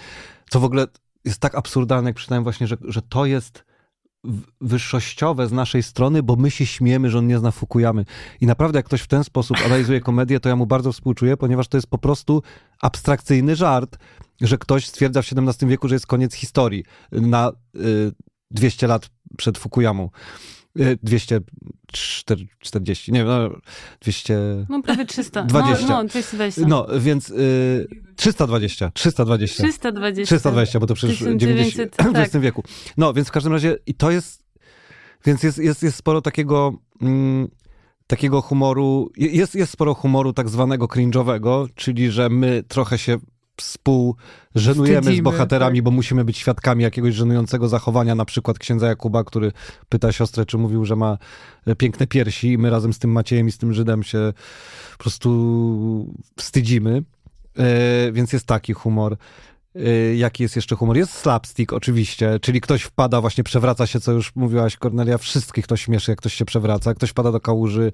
co w ogóle jest tak absurdalne, jak przeczytałem właśnie, że, że to jest wyższościowe z naszej strony, bo my się śmiemy, że on nie zna Fukuyamy. I naprawdę, jak ktoś w ten sposób analizuje komedię, to ja mu bardzo współczuję, ponieważ to jest po prostu abstrakcyjny żart, że ktoś stwierdza w XVII wieku, że jest koniec historii na y, 200 lat przed Fukuyamą. 240, nie wiem, no 200... No prawie 300. 20. No, no 220. No, więc y, 320, 320. 320. 320, bo to przecież 1900, 90, tak. w wieku. No, więc w każdym razie i to jest, więc jest, jest, jest sporo takiego... Mm, takiego humoru, jest, jest sporo humoru tak zwanego cringe'owego, czyli że my trochę się współżenujemy Wstydzimy, z bohaterami, tak. bo musimy być świadkami jakiegoś żenującego zachowania, na przykład księdza Jakuba, który pyta siostrę, czy mówił, że ma piękne piersi i my razem z tym Maciejem i z tym Żydem się po prostu wstydzimy. E, więc jest taki humor. Y, jaki jest jeszcze humor? Jest slapstick oczywiście, czyli ktoś wpada, właśnie przewraca się, co już mówiłaś Kornelia, wszystkich to śmieszy, jak ktoś się przewraca, ktoś wpada do kałuży,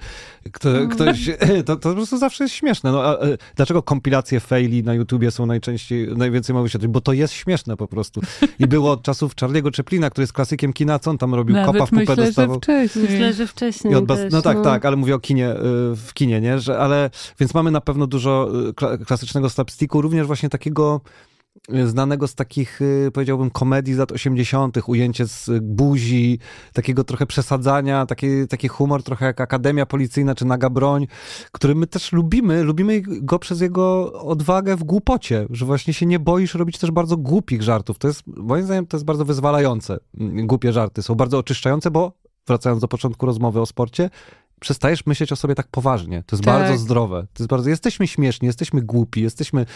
kto, mm. ktoś, to, to po prostu zawsze jest śmieszne. No, a, e, dlaczego kompilacje faili na YouTubie są najczęściej, najwięcej ma wyświetleń? Bo to jest śmieszne po prostu. I było od czasów Charlie'ego Chaplina, który jest klasykiem kina, co on tam robił? Nawet Kopa w pupę myślę, dostawał. Że wcześniej. Myślę, że wcześniej też, No tak, no. tak, ale mówię o kinie, y, w kinie, nie? Że, ale, więc mamy na pewno dużo y, klasycznego slapsticku, również właśnie takiego znanego z takich, y, powiedziałbym, komedii z lat 80., ujęcie z buzi, takiego trochę przesadzania, taki, taki humor trochę jak Akademia Policyjna czy Naga Broń, który my też lubimy. Lubimy go przez jego odwagę w głupocie, że właśnie się nie boisz robić też bardzo głupich żartów. To jest, moim zdaniem, to jest bardzo wyzwalające. Głupie żarty są bardzo oczyszczające, bo wracając do początku rozmowy o sporcie, przestajesz myśleć o sobie tak poważnie. To jest tak. bardzo zdrowe. To jest bardzo, jesteśmy śmieszni, jesteśmy głupi, jesteśmy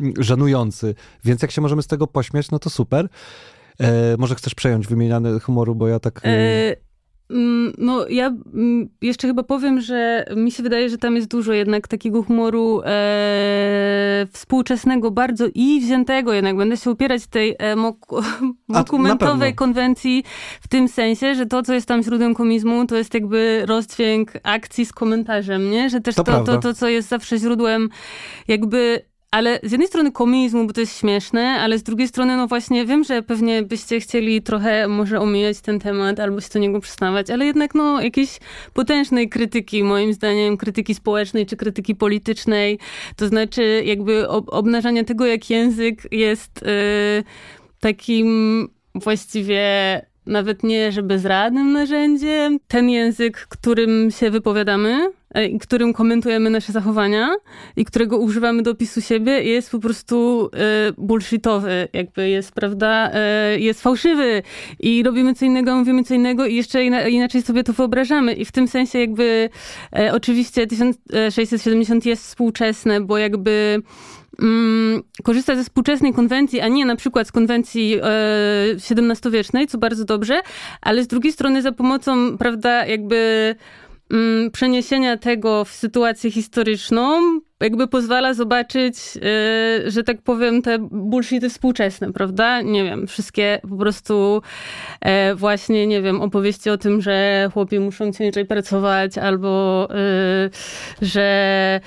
mm, żenujący, więc jak się możemy z tego pośmiać, no to super. E, może chcesz przejąć wymieniany humoru, bo ja tak... E, Mm, no, ja mm, jeszcze chyba powiem, że mi się wydaje, że tam jest dużo jednak takiego humoru e, współczesnego, bardzo i wziętego jednak. Będę się upierać tej e, dokumentowej konwencji w tym sensie, że to, co jest tam źródłem komizmu, to jest jakby rozdźwięk akcji z komentarzem, nie? Że też to, to, to, to co jest zawsze źródłem jakby ale z jednej strony komizmu, bo to jest śmieszne, ale z drugiej strony, no właśnie, wiem, że pewnie byście chcieli trochę może omijać ten temat albo się do niego przyznawać, ale jednak no jakiejś potężnej krytyki, moim zdaniem, krytyki społecznej czy krytyki politycznej, to znaczy jakby ob obnażanie tego, jak język jest yy, takim właściwie nawet nie, że bezradnym narzędziem. Ten język, którym się wypowiadamy, którym komentujemy nasze zachowania i którego używamy do opisu siebie, jest po prostu e, bullshitowy, jakby jest, prawda, e, jest fałszywy i robimy co innego, mówimy co innego i jeszcze inaczej sobie to wyobrażamy. I w tym sensie jakby oczywiście 1670 jest współczesne, bo jakby mm, korzysta ze współczesnej konwencji, a nie na przykład z konwencji e, XVII-wiecznej, co bardzo dobrze, ale z drugiej strony za pomocą, prawda, jakby przeniesienia tego w sytuację historyczną, jakby pozwala zobaczyć, e, że tak powiem, te bullshity współczesne, prawda? Nie wiem, wszystkie po prostu e, właśnie, nie wiem, opowieści o tym, że chłopi muszą ciężej pracować, albo e, że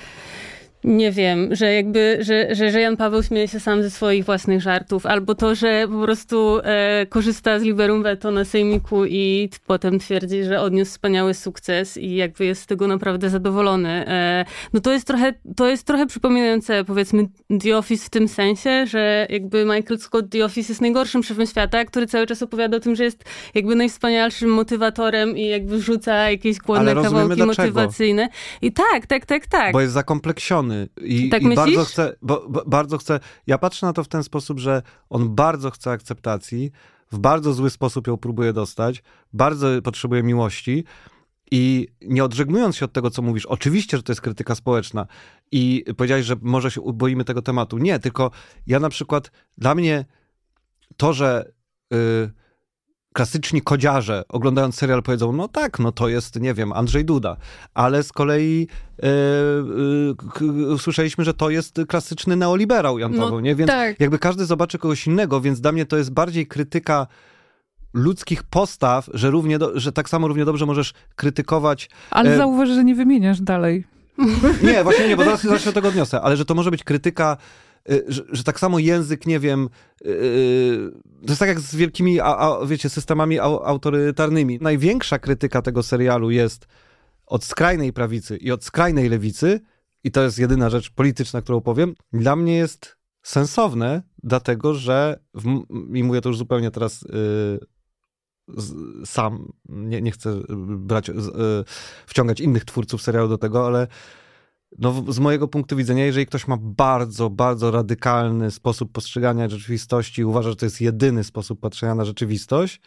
nie wiem, że jakby, że, że, że Jan Paweł śmieje się sam ze swoich własnych żartów, albo to, że po prostu e, korzysta z liberum veto na sejmiku i potem twierdzi, że odniósł wspaniały sukces i jakby jest z tego naprawdę zadowolony. E, no to jest trochę, to jest trochę przypominające powiedzmy The Office w tym sensie, że jakby Michael Scott The Office jest najgorszym szefem świata, który cały czas opowiada o tym, że jest jakby najwspanialszym motywatorem i jakby wrzuca jakieś głodne kawałki dlaczego. motywacyjne. I tak, tak, tak, tak. Bo jest zakompleksiony i, tak i bardzo chce, bo, bo, bardzo chce. Ja patrzę na to w ten sposób, że on bardzo chce akceptacji, w bardzo zły sposób ją próbuje dostać, bardzo potrzebuje miłości. I nie odżegnując się od tego, co mówisz, oczywiście, że to jest krytyka społeczna i powiedziałeś, że może się boimy tego tematu. Nie, tylko ja na przykład, dla mnie to, że y, klasyczni kodziarze oglądając serial powiedzą, no tak, no to jest, nie wiem, Andrzej Duda, ale z kolei y, y, usłyszeliśmy, że to jest klasyczny neoliberał Jan Paweł, No nie? Więc tak. jakby każdy zobaczy kogoś innego, więc dla mnie to jest bardziej krytyka ludzkich postaw, że, równie do, że tak samo równie dobrze możesz krytykować Ale E, zauważ, że nie wymieniasz dalej. nie, właśnie nie, bo zaraz, zaraz się do tego odniosę, ale że to może być krytyka, że, że tak samo język, nie wiem, y, y, to jest tak jak z wielkimi, a, a, wiecie, systemami au, autorytarnymi. Największa krytyka tego serialu jest od skrajnej prawicy i od skrajnej lewicy, i to jest jedyna rzecz polityczna, którą powiem, dla mnie jest sensowne, dlatego że, w, i mówię to już zupełnie teraz y, z, sam, nie, nie chcę brać, z, y, wciągać innych twórców serialu do tego, ale no, z mojego punktu widzenia, jeżeli ktoś ma bardzo, bardzo radykalny sposób postrzegania rzeczywistości i uważa, że to jest jedyny sposób patrzenia na rzeczywistość,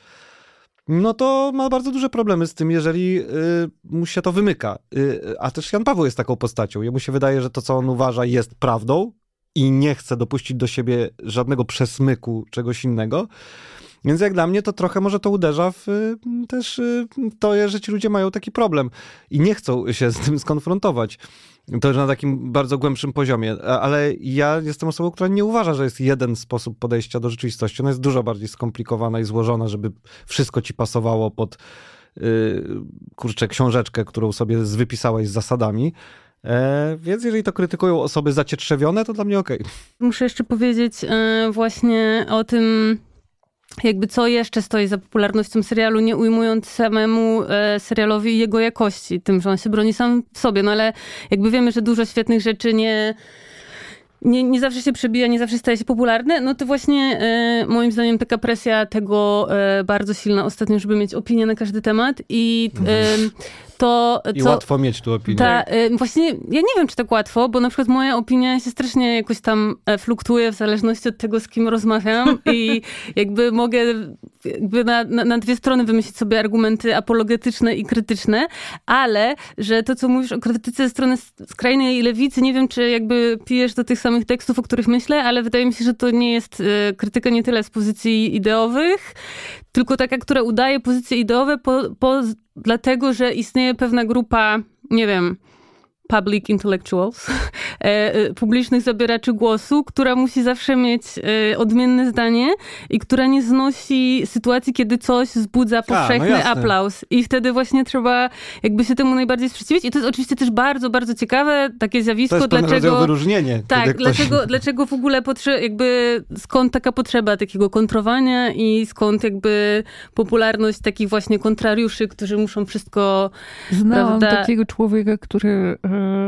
no to ma bardzo duże problemy z tym, jeżeli y, mu się to wymyka. Y, a też Jan Paweł jest taką postacią. Jemu się wydaje, że to, co on uważa, jest prawdą i nie chce dopuścić do siebie żadnego przesmyku czegoś innego. Więc jak dla mnie to trochę może to uderza w y, też y, to, że ci ludzie mają taki problem i nie chcą się z tym skonfrontować. To już na takim bardzo głębszym poziomie. Ale ja jestem osobą, która nie uważa, że jest jeden sposób podejścia do rzeczywistości. Ona jest dużo bardziej skomplikowana i złożona, żeby wszystko ci pasowało pod yy, kurczę, książeczkę, którą sobie wypisałeś z zasadami. E, więc jeżeli to krytykują osoby zacietrzewione, to dla mnie okej. Muszę jeszcze powiedzieć e, właśnie o tym, jakby co jeszcze stoi za popularnością serialu, nie ujmując samemu e, serialowi jego jakości, tym, że on się broni sam w sobie. No ale jakby wiemy, że dużo świetnych rzeczy nie. Nie, nie zawsze się przebija, nie zawsze staje się popularne, no to właśnie e, moim zdaniem taka presja tego e, bardzo silna ostatnio, żeby mieć opinię na każdy temat i e, to, I co... łatwo mieć tu opinię. Ta, y, właśnie ja nie wiem, czy tak łatwo, bo na przykład moja opinia się strasznie jakoś tam e, fluktuje w zależności od tego, z kim rozmawiam i jakby mogę jakby na, na, na dwie strony wymyślić sobie argumenty apologetyczne i krytyczne, ale że to, co mówisz o krytyce ze strony skrajnej lewicy, nie wiem, czy jakby pijesz do tych samych tekstów, o których myślę, ale wydaje mi się, że to nie jest e, krytyka nie tyle z pozycji ideowych, tylko taka, która udaje pozycje ideowe po, po, dlatego, że istnieje pewna grupa, nie wiem, public intellectuals, e, e, publicznych zabieraczy głosu, która musi zawsze mieć e, odmienne zdanie i która nie znosi sytuacji, kiedy coś wzbudza powszechny jasne. aplauz. I wtedy właśnie trzeba jakby się temu najbardziej sprzeciwić. I to jest oczywiście też bardzo, bardzo ciekawe takie To zjawisko, jest pewnego rodzaju dlaczego... wyróżnienie. Tak, ktoś... dlaczego, dlaczego w ogóle potrze- jakby skąd taka potrzeba takiego kontrowania i skąd jakby popularność takich właśnie kontrariuszy, którzy muszą wszystko Znałam Prawda? takiego człowieka, który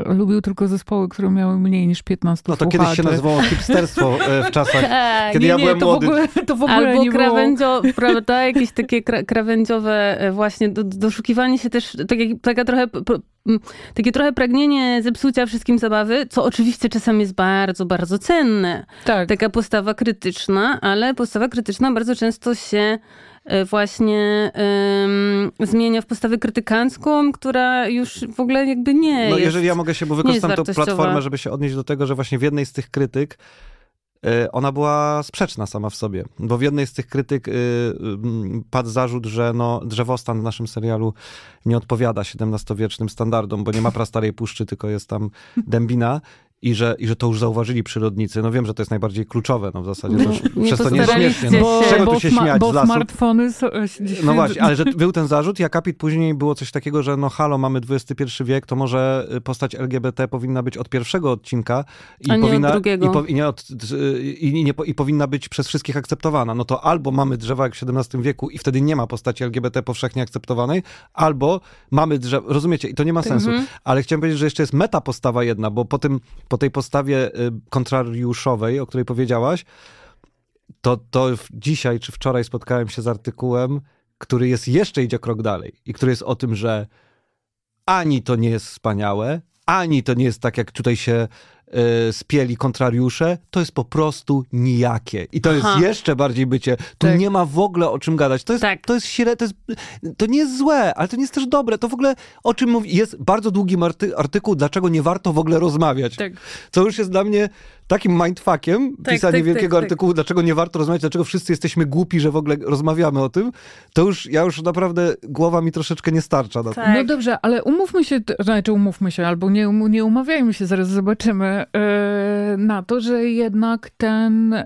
lubił tylko zespoły, które miały mniej niż 15 No to kiedyś się słuchaczy. nazywało hipsterstwo e, w czasach, kiedy nie, ja nie, byłem to młody. W ogóle, to w ogóle Albo nie było. krawędzio, prawda, jakieś takie kra- krawędziowe e, właśnie, do, doszukiwanie się też, tak jak, taka trochę, takie trochę pragnienie zepsucia wszystkim zabawy, co oczywiście czasem jest bardzo, bardzo cenne. Tak. Taka postawa krytyczna, ale postawa krytyczna bardzo często się e, właśnie em, zmienia w postawę krytykancką, która już w ogóle jakby nie No jest. jeżeli ja mogę się, bo wykorzystam tą platformę, żeby się odnieść do tego, że właśnie w jednej z tych krytyk e, ona była sprzeczna sama w sobie, bo w jednej z tych krytyk y, padł zarzut, że no, drzewostan w naszym serialu nie odpowiada XVII-wiecznym standardom, bo nie ma prastarej puszczy, tylko jest tam dębina. I że, I że to już zauważyli przyrodnicy. No wiem, że to jest najbardziej kluczowe, no w zasadzie No, też, nie przez to nie śmiesznie. No, czego bo tu się sma- śmiać bo z lasu? smartfony są, No właśnie, ale że był ten zarzut i akapit później było coś takiego, że no halo, mamy XXI wiek, to może y, postać LGBT powinna być od pierwszego odcinka i nie powinna, drugiego. I, po, i, nie od, i, nie, po- i powinna być przez wszystkich akceptowana. No to albo mamy drzewa jak w XVII wieku i wtedy nie ma postaci LGBT powszechnie akceptowanej, albo mamy drzewa, rozumiecie, i to nie ma sensu. Mhm. Ale chciałem powiedzieć, że jeszcze jest meta postawa jedna, bo po, tym, po tej postawie y, kontrariuszowej, o której powiedziałaś, to, to dzisiaj czy wczoraj spotkałem się z artykułem, który jest jeszcze idzie krok dalej i który jest o tym, że ani to nie jest wspaniałe, ani to nie jest tak, jak tutaj się spieli kontrariusze, to jest po prostu nijakie. I to Aha. jest jeszcze bardziej bycie. Tu Tak. nie ma w ogóle o czym gadać. To jest, Tak. to jest śre, to jest, to nie jest złe, ale to nie jest też dobre. To w ogóle o czym mówi, jest bardzo długi arty, artykuł, dlaczego nie warto w ogóle rozmawiać. Tak. Co już jest dla mnie takim mindfuckiem, Tak, pisanie tak, wielkiego tak, tak. artykułu, dlaczego nie warto rozmawiać, dlaczego wszyscy jesteśmy głupi, że w ogóle rozmawiamy o tym, to już, ja już naprawdę, głowa mi troszeczkę nie starcza na to. Tak. No dobrze, ale umówmy się, znaczy umówmy się, albo nie, um- nie umawiajmy się, zaraz zobaczymy, e, na to, że jednak ten e,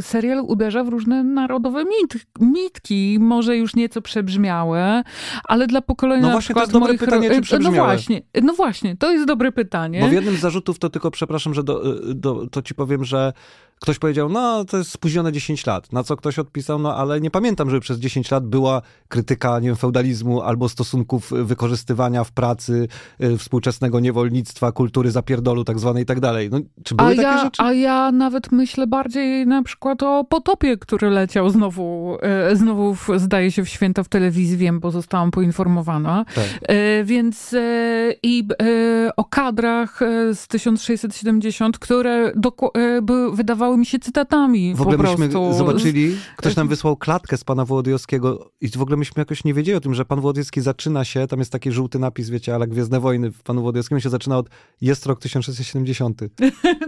serial uderza w różne narodowe mit, mitki, może już nieco przebrzmiałe, ale dla pokolenia No właśnie, to jest dobre pytanie, czy No przebrzmiałe. właśnie, no właśnie, to jest dobre pytanie. Bo w jednym z zarzutów to tylko, przepraszam, że do, do, to ci powiem, że ktoś powiedział, no to jest spóźnione 10 lat. Na co ktoś odpisał, no ale nie pamiętam, żeby przez 10 lat była krytyka, nie wiem, feudalizmu albo stosunków wykorzystywania w pracy y, współczesnego niewolnictwa, kultury zapierdolu tak zwanej i tak dalej. No, czy były A takie ja, rzeczy? a ja nawet myślę bardziej na przykład o potopie, który leciał znowu, e, znowu w, zdaje się w święto w telewizji, wiem, bo zostałam poinformowana. Tak. E, więc e, i e, o kadrach e, z 1670, które doku- e, były, wydawały mi się cytatami W ogóle po myśmy prostu. zobaczyli, ktoś nam wysłał klatkę z pana Wołodyjowskiego i w ogóle myśmy jakoś nie wiedzieli o tym, że pan Wołodyjowski zaczyna się, tam jest taki żółty napis, wiecie, ale Gwiezdne Wojny w panu Wołodyjowskim się zaczyna od jest rok 1670.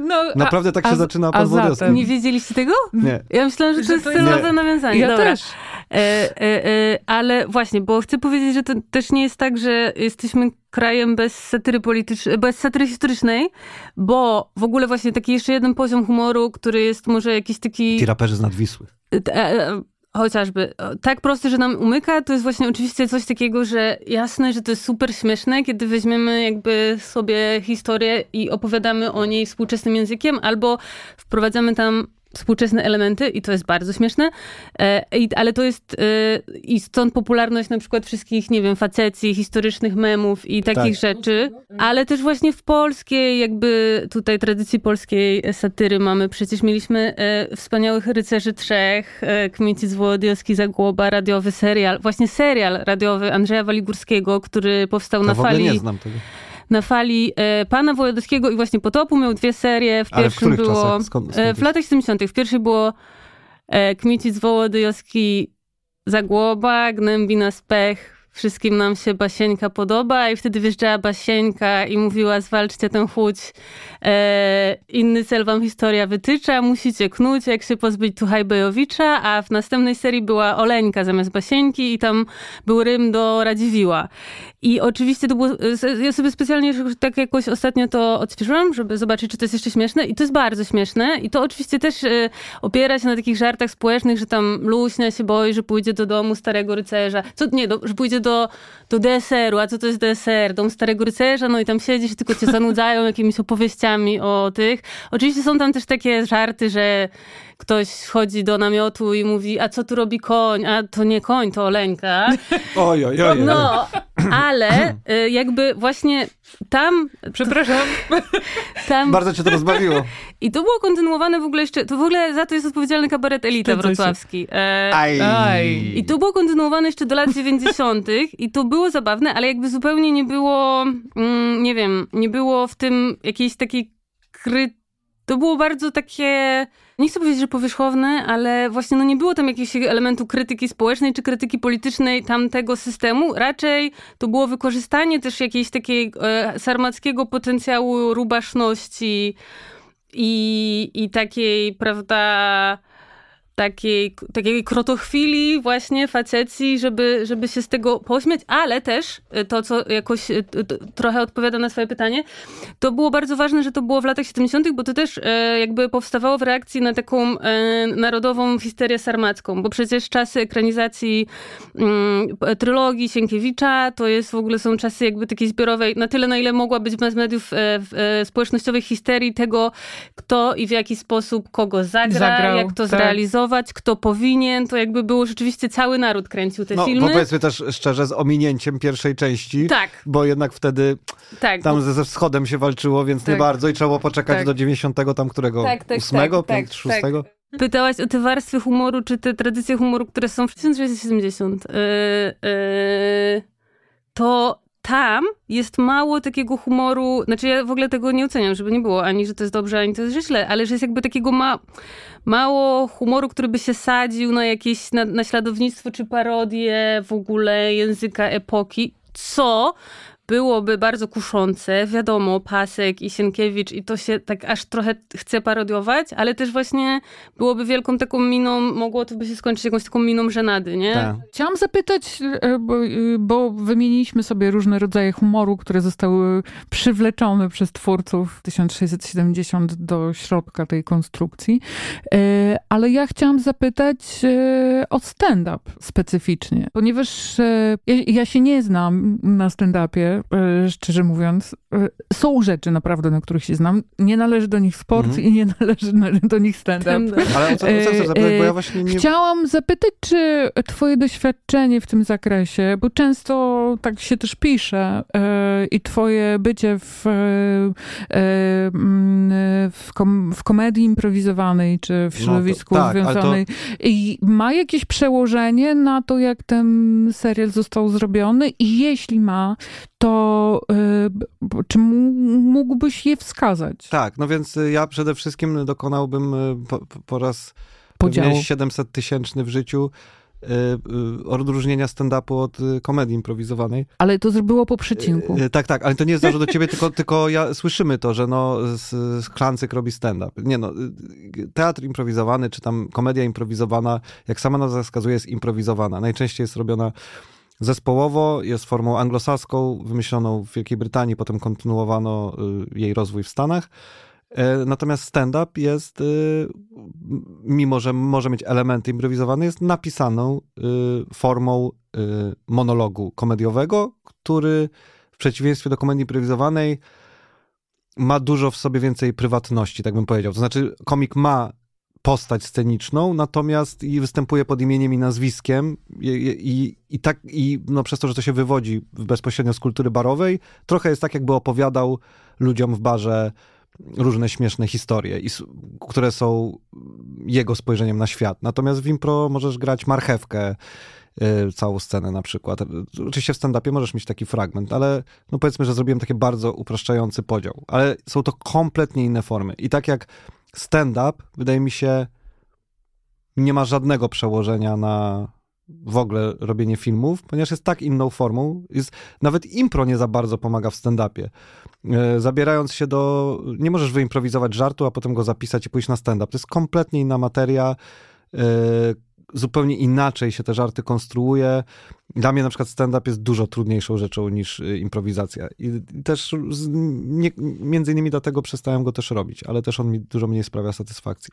No, a- Naprawdę tak się a- zaczyna a pan Wołodyjowski. Nie wiedzieliście tego? Nie. Ja myślałam, że to Że jest to jest- celowe Nie. nawiązanie. Ja Dobra. też. E, e, e, ale właśnie, bo chcę powiedzieć, że to też nie jest tak, że jesteśmy krajem bez satyry politycznej, bez satyry historycznej, bo w ogóle właśnie taki jeszcze jeden poziom humoru, który jest może jakiś taki... Ci raperzy z Nadwisły. Chociażby tak prosty, że nam umyka, to jest właśnie oczywiście coś takiego, że jasne, że to jest super śmieszne, kiedy weźmiemy jakby sobie historię i opowiadamy o niej współczesnym językiem, albo wprowadzamy tam współczesne elementy i to jest bardzo śmieszne, e, i, ale to jest e, i stąd popularność na przykład wszystkich, nie wiem, facecji, historycznych memów i takich Tak. rzeczy, ale też właśnie w polskiej jakby tutaj tradycji polskiej satyry mamy, przecież mieliśmy e, wspaniałych rycerzy trzech, Kmicic, Wołodyjowski, Zagłoba, radiowy serial, właśnie serial radiowy Andrzeja Waligórskiego, który powstał Ja na w ogóle fali nie znam tego. Na fali e, pana Wojewódzkiego i właśnie Potopu miał dwie serie. W Ale w pierwszym było. czasach? Skąd- skąd e, w latach 70. W pierwszej było e, Kmicic Wołodyjowski Zagłoba, Gnębina Spech. Wszystkim nam się Basieńka podoba i wtedy wjeżdżała Basieńka i mówiła zwalczcie tę chłódź. E, inny cel wam historia wytycza, musicie knuć, jak się pozbyć Tuchajbejowicza, a w następnej serii była Oleńka zamiast Basieńki i tam był Rym do Radziwiła. I oczywiście to było, ja sobie specjalnie tak jakoś ostatnio to odświeżyłam, żeby zobaczyć, czy to jest jeszcze śmieszne i to jest bardzo śmieszne i to oczywiście też e, opiera się na takich żartach społecznych, że tam Luśnia się boi, że pójdzie do domu starego rycerza, co, nie, do, że pójdzie do, と do DSR-u, a co to jest DSR? Dom starego rycerza, no i tam siedzisz, tylko cię zanudzają jakimiś opowieściami o tych. Oczywiście są tam też takie żarty, że ktoś wchodzi do namiotu i mówi, a co tu robi koń? A to nie koń, to Oleńka. Oj, oj, oj. No, ale y, jakby właśnie tam, Przepraszam. tam Bardzo cię to rozbawiło. i to było kontynuowane w ogóle jeszcze, to w ogóle za to jest odpowiedzialny kabaret Elita wrocławski. E, Aj. Aj. I to było kontynuowane jeszcze do lat 90. i to było zabawne, ale jakby zupełnie nie było, mm, nie wiem, nie było w tym jakiejś takiej kry... To było bardzo takie, nie chcę powiedzieć, że powierzchowne, ale właśnie no nie było tam jakiegoś elementu krytyki społecznej czy krytyki politycznej tamtego systemu. Raczej to było wykorzystanie też jakiejś takiej e, sarmackiego potencjału rubaszności i, i takiej, prawda, takiej, takiej krotochwili właśnie facecji, żeby, żeby się z tego pośmiać, ale też y, to, co jakoś t- trochę odpowiada na swoje pytanie, to było bardzo ważne, że to było w latach 70., bo to też e, jakby powstawało w reakcji na taką e, narodową histerię sarmacką, bo przecież czasy ekranizacji mm, trylogii Sienkiewicza to jest w ogóle są czasy jakby takiej zbiorowej, na tyle na ile mogła być mediów e, w, e, społecznościowej histerii tego, kto i w jaki sposób kogo zagra, Zagrał, jak to tak. zrealizować, kto powinien, to jakby było rzeczywiście cały naród kręcił te No, filmy. bo powiedzmy też szczerze, z ominięciem pierwszej części. Tak. Bo jednak wtedy Tak, tam ze, ze wschodem się walczyło, więc nie Tak. bardzo i trzeba było poczekać Tak. do 90 tam którego? Tak, tak, ósmego, tak, pięć, tak, szóstego? Pytałaś o te warstwy humoru, czy te tradycje humoru, które są w 1670. Yy, yy, to tam jest mało takiego humoru, znaczy ja w ogóle tego nie oceniam, żeby nie było, ani że to jest dobrze, ani to jest źle, ale że jest jakby takiego ma, mało humoru, który by się sadził na jakieś na, naśladownictwo czy parodię w ogóle języka epoki, co byłoby bardzo kuszące. Wiadomo, Pasek i Sienkiewicz i to się tak aż trochę chce parodiować, ale też właśnie byłoby wielką taką miną, mogło to by się skończyć jakąś taką miną żenady, nie? Tak. Chciałam zapytać, e, bo, e, bo wymieniliśmy sobie różne rodzaje humoru, które zostały przywleczone przez twórców 1670 do środka tej konstrukcji, e, ale ja chciałam zapytać o stand-up specyficznie, ponieważ ja, ja się nie znam na stand-upie, E, szczerze mówiąc. E, są rzeczy naprawdę, na których się znam. Nie należy do nich sport mm. i nie należy do nich stand-up. Ale o co, o co chcesz zapytać? Bo ja właśnie nie... Chciałam zapytać, czy twoje doświadczenie w tym zakresie, bo często tak się też pisze i twoje bycie w, w, kom, w komedii improwizowanej, czy w środowisku no to, tak, związanej, to... i ma jakieś przełożenie na to, jak ten serial został zrobiony i jeśli ma, to y, czy mógłbyś je wskazać? Tak, no więc y, ja przede wszystkim dokonałbym y, po, po raz Podziału. 700 tysięczny w życiu odróżnienia stand-upu od komedii improwizowanej. Ale to zrobiło po przecinku. Tak, tak, ale to nie jest zarzut do ciebie, tylko, tylko ja, słyszymy to, że no Klancyk robi stand-up. Nie no, teatr improwizowany, czy tam komedia improwizowana, jak sama nazwa wskazuje, jest improwizowana. Najczęściej jest robiona Zespołowo jest formą anglosaską, wymyśloną w Wielkiej Brytanii, potem kontynuowano y, jej rozwój w Stanach. E, natomiast stand-up jest, y, mimo że może mieć elementy improwizowane, jest napisaną y, formą monologu komediowego, który w przeciwieństwie do komedii improwizowanej ma dużo w sobie więcej prywatności, tak bym powiedział. To znaczy, komik ma postać sceniczną, natomiast i występuje pod imieniem i nazwiskiem i, i, i, tak, i no przez to, że to się wywodzi bezpośrednio z kultury barowej, trochę jest tak, jakby opowiadał ludziom w barze różne śmieszne historie, i, które są jego spojrzeniem na świat. Natomiast w impro możesz grać marchewkę, y, całą scenę na przykład. Oczywiście w stand-upie możesz mieć taki fragment, ale no powiedzmy, że zrobiłem taki bardzo upraszczający podział. Ale są to kompletnie inne formy. I tak jak stand-up, wydaje mi się, nie ma żadnego przełożenia na w ogóle robienie filmów, ponieważ jest tak inną formą. Jest, nawet impro nie za bardzo pomaga w stand-upie. E, zabierając się do... Nie możesz wyimprowizować żartu, a potem go zapisać i pójść na stand-up. To jest kompletnie inna materia. Zupełnie inaczej się te żarty konstruuje. Dla mnie na przykład stand-up jest dużo trudniejszą rzeczą niż y, improwizacja. I też nie, między innymi dlatego przestałem go też robić, ale też on mi dużo mniej sprawia satysfakcji.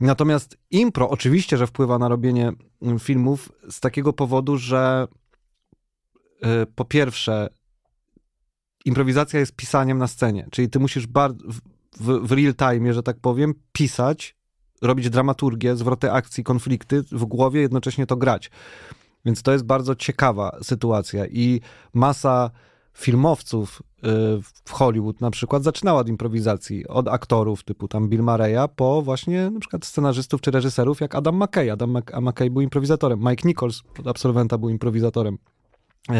Natomiast impro oczywiście, że wpływa na robienie mm, filmów z takiego powodu, że y, po pierwsze improwizacja jest pisaniem na scenie, czyli ty musisz bardzo w, w real time, że tak powiem, pisać robić dramaturgię, zwroty akcji, konflikty w głowie, jednocześnie to grać. Więc to jest bardzo ciekawa sytuacja i masa filmowców y, w Hollywood na przykład zaczynała od improwizacji, od aktorów typu tam Bill Murray'a po właśnie na przykład scenarzystów czy reżyserów jak Adam McKay. Adam McKay był improwizatorem, Mike Nichols absolwenta był improwizatorem. Y,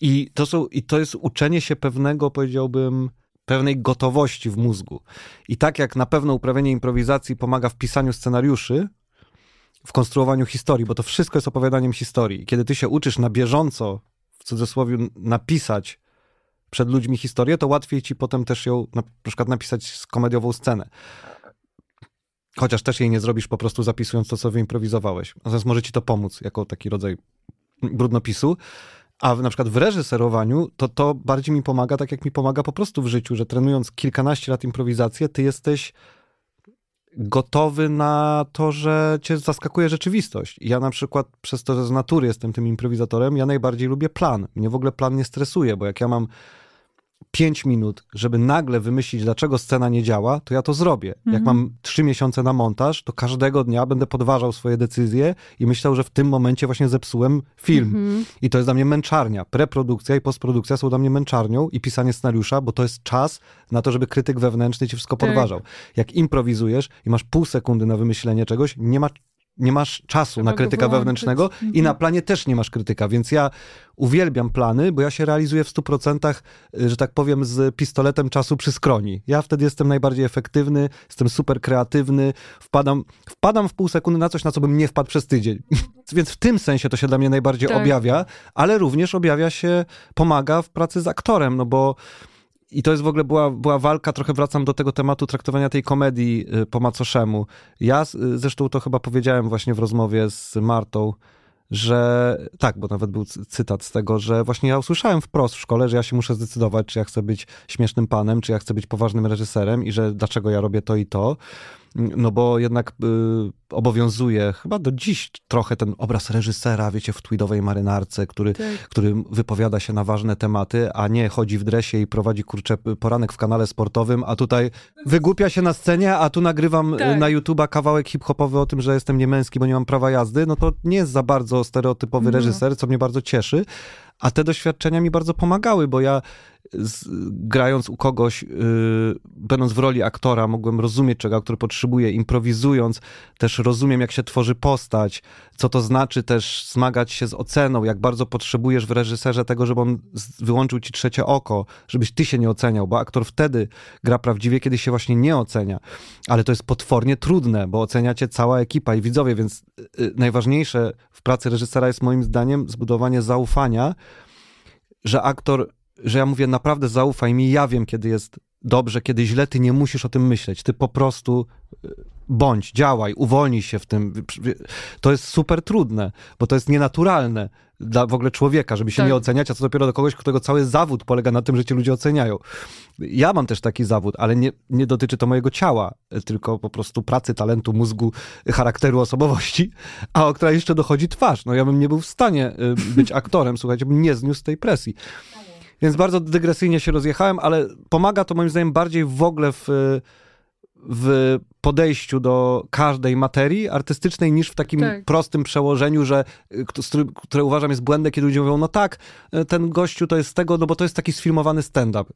I to, są, I to jest uczenie się pewnego, powiedziałbym, pewnej gotowości w mózgu. I tak jak na pewno uprawianie improwizacji pomaga w pisaniu scenariuszy, w konstruowaniu historii, bo to wszystko jest opowiadaniem historii. Kiedy ty się uczysz na bieżąco, w cudzysłowie, napisać przed ludźmi historię, to łatwiej ci potem też ją na przykład napisać komediową scenę. Chociaż też jej nie zrobisz po prostu zapisując to, co wyimprowizowałeś. Natomiast może ci to pomóc jako taki rodzaj brudnopisu. A na przykład w reżyserowaniu to to bardziej mi pomaga, tak jak mi pomaga po prostu w życiu, że trenując kilkanaście lat improwizację, ty jesteś gotowy na to, że cię zaskakuje rzeczywistość. Ja na przykład przez to, że z natury jestem tym improwizatorem, ja najbardziej lubię plan. Mnie w ogóle plan nie stresuje, bo jak ja mam 5 minut, żeby nagle wymyślić, dlaczego scena nie działa, to ja to zrobię. Mhm. Jak mam 3 miesiące na montaż, to każdego dnia będę podważał swoje decyzje i myślał, że w tym momencie właśnie zepsułem film. Mhm. I to jest dla mnie męczarnia. Preprodukcja i postprodukcja są dla mnie męczarnią i pisanie scenariusza, bo to jest czas na to, żeby krytyk wewnętrzny ci wszystko tak. podważał. Jak improwizujesz i masz pół sekundy na wymyślenie czegoś, nie ma nie masz czasu Trzeba na krytyka wewnętrznego mhm. i na planie też nie masz krytyka, więc ja uwielbiam plany, bo ja się realizuję w 100%, y, że tak powiem, z pistoletem czasu przy skroni. Ja wtedy jestem najbardziej efektywny, jestem super kreatywny, wpadam, wpadam w pół sekundy na coś, na co bym nie wpadł przez tydzień. więc w tym sensie to się dla mnie najbardziej tak. objawia, ale również objawia się, pomaga w pracy z aktorem, no bo i to jest w ogóle była, była walka, trochę wracam do tego tematu traktowania tej komedii y, po macoszemu. Ja y, zresztą to chyba powiedziałem właśnie w rozmowie z Martą, że tak, bo nawet był cytat z tego, że właśnie ja usłyszałem wprost w szkole, że ja się muszę zdecydować, czy ja chcę być śmiesznym panem, czy ja chcę być poważnym reżyserem i że dlaczego ja robię to i to no bo jednak y, obowiązuje chyba do dziś trochę ten obraz reżysera, wiecie, w tweedowej marynarce, który, tak. który wypowiada się na ważne tematy, a nie chodzi w dresie i prowadzi, kurczę, poranek w kanale sportowym, a tutaj wygłupia się na scenie, a tu nagrywam y, tak. na YouTube'a kawałek hip-hopowy o tym, że jestem niemęski, bo nie mam prawa jazdy, no to nie jest za bardzo stereotypowy no. reżyser, co mnie bardzo cieszy, a te doświadczenia mi bardzo pomagały, bo ja z, grając u kogoś, yy, będąc w roli aktora, mogłem rozumieć, czego aktor potrzebuje, improwizując, też rozumiem, jak się tworzy postać, co to znaczy też zmagać się z oceną, jak bardzo potrzebujesz w reżyserze tego, żeby on wyłączył ci trzecie oko, żebyś ty się nie oceniał, bo aktor wtedy gra prawdziwie, kiedy się właśnie nie ocenia. Ale to jest potwornie trudne, bo ocenia cię cała ekipa i widzowie, więc yy, najważniejsze w pracy reżysera jest moim zdaniem zbudowanie zaufania, że aktor że ja mówię, naprawdę zaufaj mi, ja wiem, kiedy jest dobrze, kiedy źle, ty nie musisz o tym myśleć. Ty po prostu bądź, działaj, uwolnij się w tym. To jest super trudne, bo to jest nienaturalne dla w ogóle człowieka, żeby się tak. nie oceniać, a co dopiero do kogoś, którego cały zawód polega na tym, że cię ludzie oceniają. Ja mam też taki zawód, ale nie, nie dotyczy to mojego ciała, tylko po prostu pracy, talentu, mózgu, charakteru, osobowości, a o której jeszcze dochodzi twarz. No ja bym nie był w stanie y, być aktorem, słuchajcie, bym nie zniósł tej presji. Więc bardzo dygresyjnie się rozjechałem, ale pomaga to moim zdaniem bardziej w ogóle w, w podejściu do każdej materii artystycznej niż w takim tak. prostym przełożeniu, że, które uważam jest błędem, kiedy ludzie mówią, no tak, ten gościu to jest z tego, no bo to jest taki sfilmowany stand-up.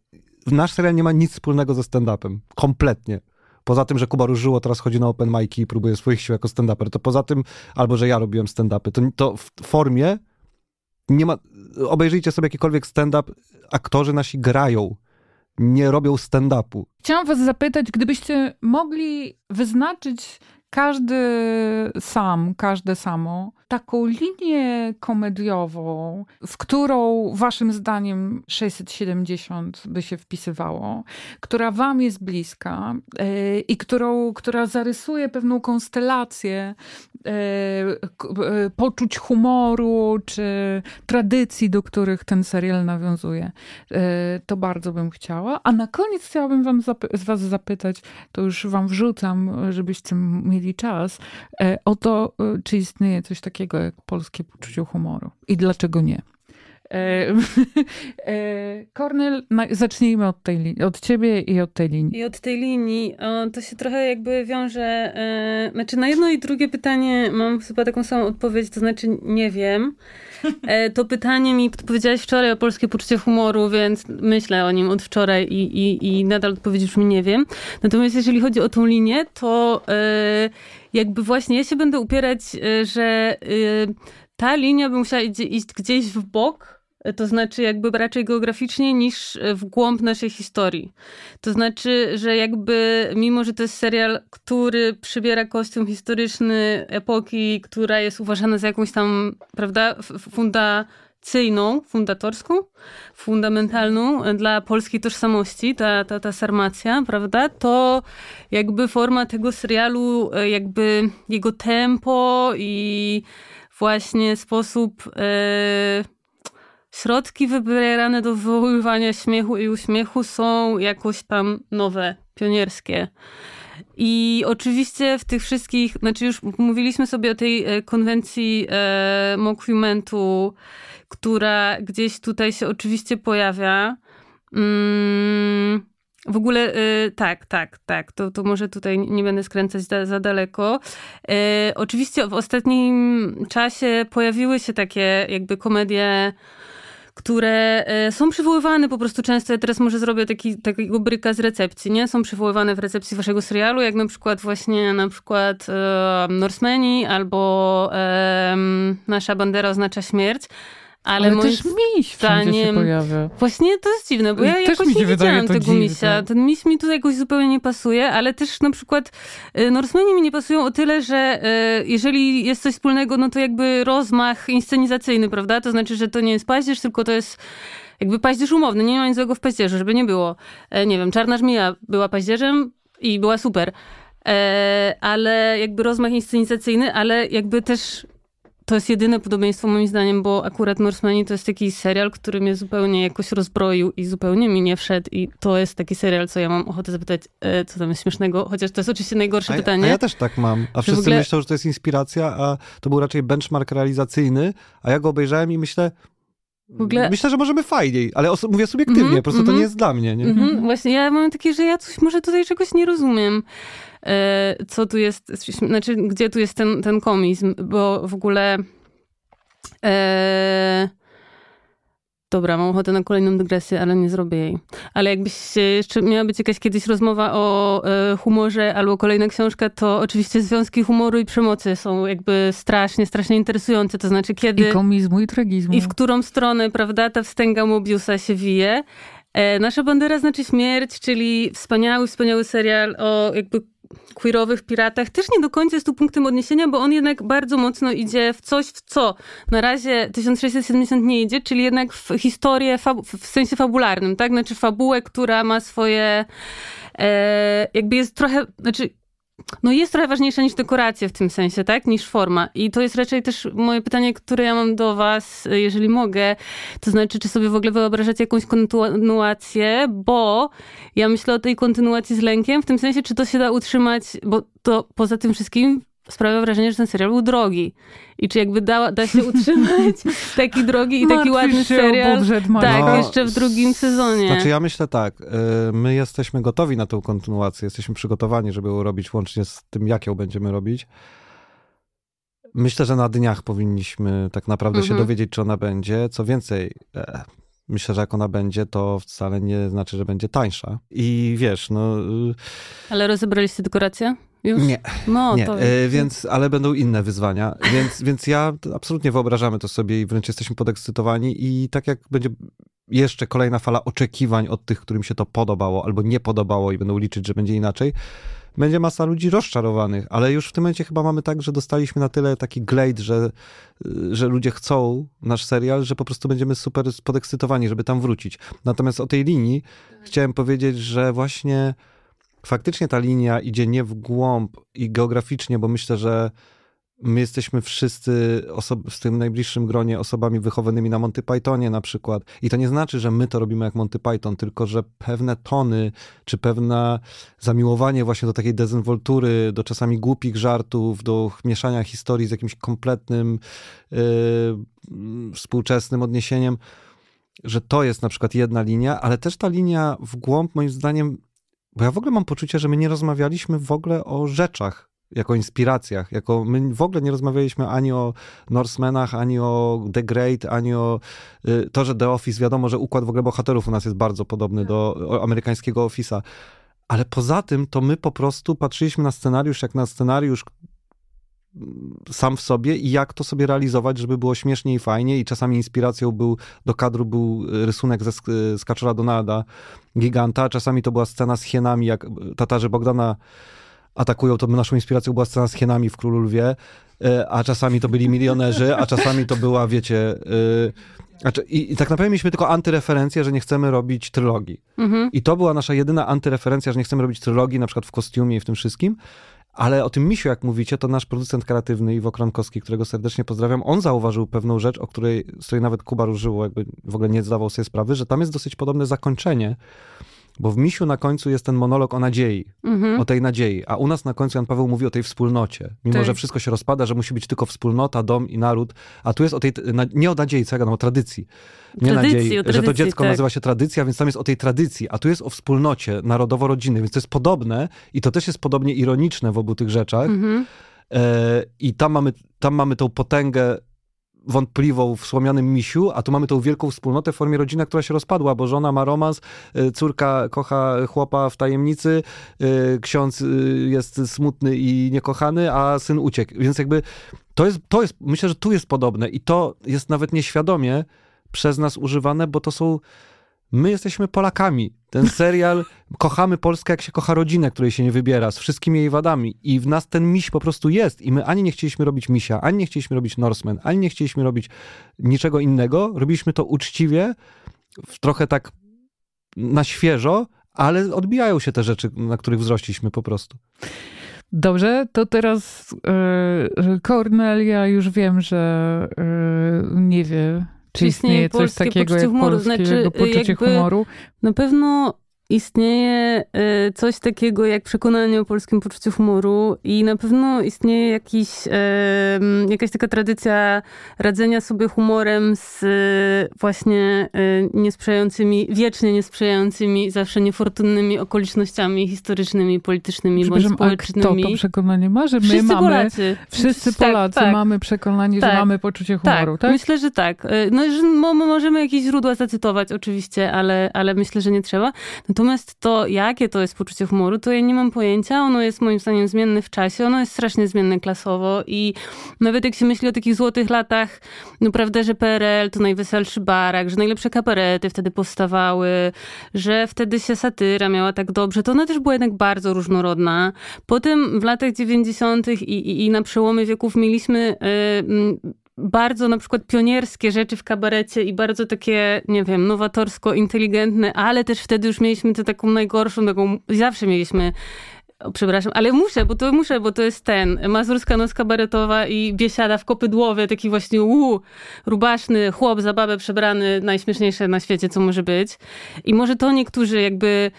Nasz serial nie ma nic wspólnego ze stand-upem. Kompletnie. Poza tym, że Kuba Różyło teraz chodzi na open mic i próbuje swoich sił jako stand-uper, to poza tym, albo że ja robiłem stand-upy, to, to w formie nie ma, obejrzyjcie sobie jakikolwiek stand-up, aktorzy nasi grają, nie robią stand-upu. Chciałam was zapytać, gdybyście mogli wyznaczyć każdy sam, każde samo, taką linię komediową, w którą waszym zdaniem 670 by się wpisywało, która wam jest bliska yy, i którą, która zarysuje pewną konstelację yy, yy, poczuć humoru czy tradycji, do których ten serial nawiązuje. To bardzo bym chciała. A na koniec chciałabym wam z was zapytać, to już wam wrzucam, żebyście mieli czas, o to, czy istnieje coś takiego takiego jak polskie poczucie humoru. I dlaczego nie? E, e, Kornel, zacznijmy od tej od ciebie i od tej linii. I od tej linii, to się trochę jakby wiąże, e, znaczy na jedno i drugie pytanie mam chyba taką samą odpowiedź, to znaczy nie wiem. To pytanie mi odpowiedziałeś wczoraj o polskie poczucie humoru, więc myślę o nim od wczoraj i, i, i nadal odpowiedź brzmi nie wiem. Natomiast jeżeli chodzi o tą linię, to jakby właśnie ja się będę upierać, że ta linia by musiała iść gdzieś w bok, to znaczy jakby raczej geograficznie niż w głąb naszej historii. To znaczy, że jakby mimo, że to jest serial, który przybiera kostium historyczny epoki, która jest uważana za jakąś tam, prawda, fundacyjną, fundatorską, fundamentalną dla polskiej tożsamości, ta, ta, ta sarmacja, prawda, to jakby forma tego serialu, jakby jego tempo i właśnie sposób, e, środki wybierane do wywoływania śmiechu i uśmiechu są jakoś tam nowe, pionierskie. I oczywiście w tych wszystkich, znaczy już mówiliśmy sobie o tej e, konwencji e, mockumentu, która gdzieś tutaj się oczywiście pojawia. Mm, w ogóle y, tak, tak, tak. To, to może tutaj nie będę skręcać za, za daleko. Y, oczywiście w ostatnim czasie pojawiły się takie jakby komedie które e, są przywoływane po prostu często. Ja teraz może zrobię taki, takiego bryka z recepcji, nie? Są przywoływane w recepcji waszego serialu, jak na przykład właśnie na przykład e, Norsemeni albo e, Nasza bandera oznacza śmierć. Ale, Ale też miś zdaniem, się pojawia. Właśnie to jest dziwne, bo ja też jakoś nie widziałam tego dziwne. misia. Ten miś mi tu jakoś zupełnie nie pasuje, ale też na przykład y, Norsemeni mi nie pasują o tyle, że y, jeżeli jest coś wspólnego, no to jakby rozmach inscenizacyjny, prawda? To znaczy, że to nie jest paździerz, tylko to jest jakby paździerz umowny. Nie ma nic złego w paździerzu, żeby nie było. E, nie wiem, Czarna Żmija była paździerzem i była super. E, ale jakby rozmach inscenizacyjny, ale jakby też to jest jedyne podobieństwo moim zdaniem, bo akurat Norsemani to jest taki serial, który mnie zupełnie jakoś rozbroił i zupełnie mi nie wszedł i to jest taki serial, co ja mam ochotę zapytać, e, co tam jest śmiesznego, chociaż to jest oczywiście najgorsze a, pytanie. A ja też tak mam, a wszyscy ogóle... myślą, że to jest inspiracja, a to był raczej benchmark realizacyjny, a ja go obejrzałem i myślę, Ogóle... Myślę, że możemy fajniej, ale mówię subiektywnie, mm -hmm, po prostu mm -hmm. to mhm. nie jest dla mnie. Nie? Mm -hmm. Właśnie, ja mam takie, że ja coś, może tutaj czegoś nie rozumiem. E, co tu jest, znaczy, gdzie tu jest ten, ten komizm, bo w ogóle. E, dobra, mam ochotę na kolejną dygresję, ale nie zrobię jej. Ale jakbyś jeszcze miała być jakaś kiedyś rozmowa o e, humorze albo kolejna książka, to oczywiście związki humoru i przemocy są jakby strasznie, strasznie interesujące. To znaczy, kiedy. I komizmu, i tragizmu. I w którą stronę, prawda, ta wstęga Mobiusa się wije. Nasza bandera znaczy śmierć, czyli wspaniały, wspaniały serial o jakby queerowych piratach też nie do końca jest tu punktem odniesienia, bo on jednak bardzo mocno idzie w coś, w co na razie 1670 nie idzie, czyli jednak w historię w sensie fabularnym, tak? Znaczy fabułę, która ma swoje e, jakby jest trochę, znaczy no jest trochę ważniejsza niż dekoracja w tym sensie, tak? Niż forma. I to jest raczej też moje pytanie, które ja mam do was, jeżeli mogę. To znaczy, czy sobie w ogóle wyobrażacie jakąś kontynuację, bo ja myślę o tej kontynuacji z lękiem, w tym sensie, czy to się da utrzymać, bo to poza tym wszystkim sprawia wrażenie, że ten serial był drogi. I czy jakby da, da się utrzymać taki drogi i taki ładny serial. Tak, no, jeszcze w drugim sezonie. Znaczy ja myślę tak, y, my jesteśmy gotowi na tę kontynuację, jesteśmy przygotowani, żeby ją robić łącznie z tym, jak ją będziemy robić. Myślę, że na dniach powinniśmy tak naprawdę mhm. się dowiedzieć, czy ona będzie. Co więcej, e, myślę, że jak ona będzie, to wcale nie znaczy, że będzie tańsza. I wiesz, no... Y, Ale rozebraliście dekoracje? Już? Nie, no, nie. To... E, więc, ale będą inne wyzwania, więc, więc ja absolutnie wyobrażamy to sobie i wręcz jesteśmy podekscytowani i tak jak będzie jeszcze kolejna fala oczekiwań od tych, którym się to podobało albo nie podobało i będą liczyć, że będzie inaczej, będzie masa ludzi rozczarowanych, ale już w tym momencie chyba mamy tak, że dostaliśmy na tyle taki glade, że, że ludzie chcą nasz serial, że po prostu będziemy super podekscytowani, żeby tam wrócić. Natomiast o tej linii chciałem powiedzieć, że właśnie faktycznie ta linia idzie nie w głąb i geograficznie, bo myślę, że my jesteśmy wszyscy w tym najbliższym gronie osobami wychowanymi na Monty Pythonie na przykład. I to nie znaczy, że my to robimy jak Monty Python, tylko że pewne tony, czy pewne zamiłowanie właśnie do takiej dezynwoltury, do czasami głupich żartów, do mieszania historii z jakimś kompletnym yy, współczesnym odniesieniem, że to jest na przykład jedna linia, ale też ta linia w głąb moim zdaniem bo ja w ogóle mam poczucie, że my nie rozmawialiśmy w ogóle o rzeczach, jako inspiracjach, jako my w ogóle nie rozmawialiśmy ani o Norsemenach, ani o The Great, ani o y, to, że The Office, wiadomo, że układ w ogóle bohaterów u nas jest bardzo podobny do amerykańskiego Office'a, ale poza tym to my po prostu patrzyliśmy na scenariusz jak na scenariusz sam w sobie i jak to sobie realizować, żeby było śmiesznie i fajnie i czasami inspiracją był, do kadru był rysunek ze Skaczora Donalda, giganta, czasami to była scena z hienami, jak Tatarzy Bogdana atakują, to naszą inspiracją była scena z hienami w Królu Lwie, e, a czasami to byli milionerzy, a czasami to była, wiecie... Znaczy, i, I tak naprawdę mieliśmy tylko antyreferencję, że nie chcemy robić trylogii. Mhm. I to była nasza jedyna antyreferencja, że nie chcemy robić trylogii, na przykład w kostiumie i w tym wszystkim. Ale o tym misiu, jak mówicie, to nasz producent kreatywny Iwo Kronkowski, którego serdecznie pozdrawiam, on zauważył pewną rzecz, o której, z której nawet Kuba użyło, jakby w ogóle nie zdawał sobie sprawy, że tam jest dosyć podobne zakończenie, bo w misiu na końcu jest ten monolog o nadziei, mhm. o tej nadziei, a u nas na końcu Jan Paweł mówi o tej wspólnocie. Mimo, tak. że wszystko się rozpada, że musi być tylko wspólnota, dom i naród, a tu jest o tej, nie o nadziei, co ja gadam, o tradycji. Nie tradycji, nadziei, tradycji, że to dziecko tak. nazywa się tradycja, więc tam jest o tej tradycji, a tu jest o wspólnocie narodowo-rodzinnej, więc to jest podobne i to też jest podobnie ironiczne w obu tych rzeczach. Mhm. E, I tam mamy, tam mamy tą potęgę wątpliwą w słomianym misiu, a tu mamy tą wielką wspólnotę w formie rodziny, która się rozpadła, bo żona ma romans, y, córka kocha chłopa w tajemnicy, y, ksiądz y, jest smutny i niekochany, a syn uciekł. Więc jakby to jest, to jest, myślę, że tu jest podobne i to jest nawet nieświadomie przez nas używane, bo to są My jesteśmy Polakami. Ten serial, kochamy Polskę, jak się kocha rodzinę, której się nie wybiera, z wszystkimi jej wadami. I w nas ten miś po prostu jest. I my ani nie chcieliśmy robić misia, ani nie chcieliśmy robić Norseman, ani nie chcieliśmy robić niczego innego. Robiliśmy to uczciwie, trochę tak na świeżo, ale odbijają się te rzeczy, na których wzrośliśmy po prostu. Dobrze, to teraz yy, Cornelia już wiem, że yy, nie wie, czy istnieje coś takiego jak polskie znaczy, poczucie jakby, humoru? Na pewno istnieje e, coś takiego jak przekonanie o polskim poczuciu humoru i na pewno istnieje jakiś, jakaś taka tradycja radzenia sobie humorem z e, właśnie e, niesprzyjającymi, wiecznie niesprzyjającymi, zawsze niefortunnymi okolicznościami historycznymi, politycznymi bądź społecznymi. A kto to przekonanie ma, że my wszyscy mamy, Polacy. wszyscy tak, Polacy tak, mamy przekonanie, tak, że mamy poczucie humoru, tak, tak? Myślę, że tak. No, że możemy jakieś źródła zacytować oczywiście, ale, ale myślę, że nie trzeba. Natomiast to, jakie to jest poczucie humoru, to ja nie mam pojęcia. Ono jest moim zdaniem zmienne w czasie, ono jest strasznie zmienne klasowo i nawet jak się myśli o takich złotych latach, no prawda, że PRL to najweselszy barak, że najlepsze kabarety wtedy powstawały, że wtedy się satyra miała tak dobrze, to ona też była jednak bardzo różnorodna. Potem w latach 90. i, i, i na przełomie wieków mieliśmy yy, bardzo na przykład pionierskie rzeczy w kabarecie i bardzo takie, nie wiem, nowatorsko, inteligentne, ale też wtedy już mieliśmy tę taką najgorszą, taką, zawsze mieliśmy o, przepraszam, ale muszę, bo to muszę, bo to jest ten, mazurska noc kabaretowa i biesiada w kopydłowie, taki właśnie uu, rubaszny chłop za babę przebrany, najśmieszniejsze na świecie, co może być. I może to niektórzy jakby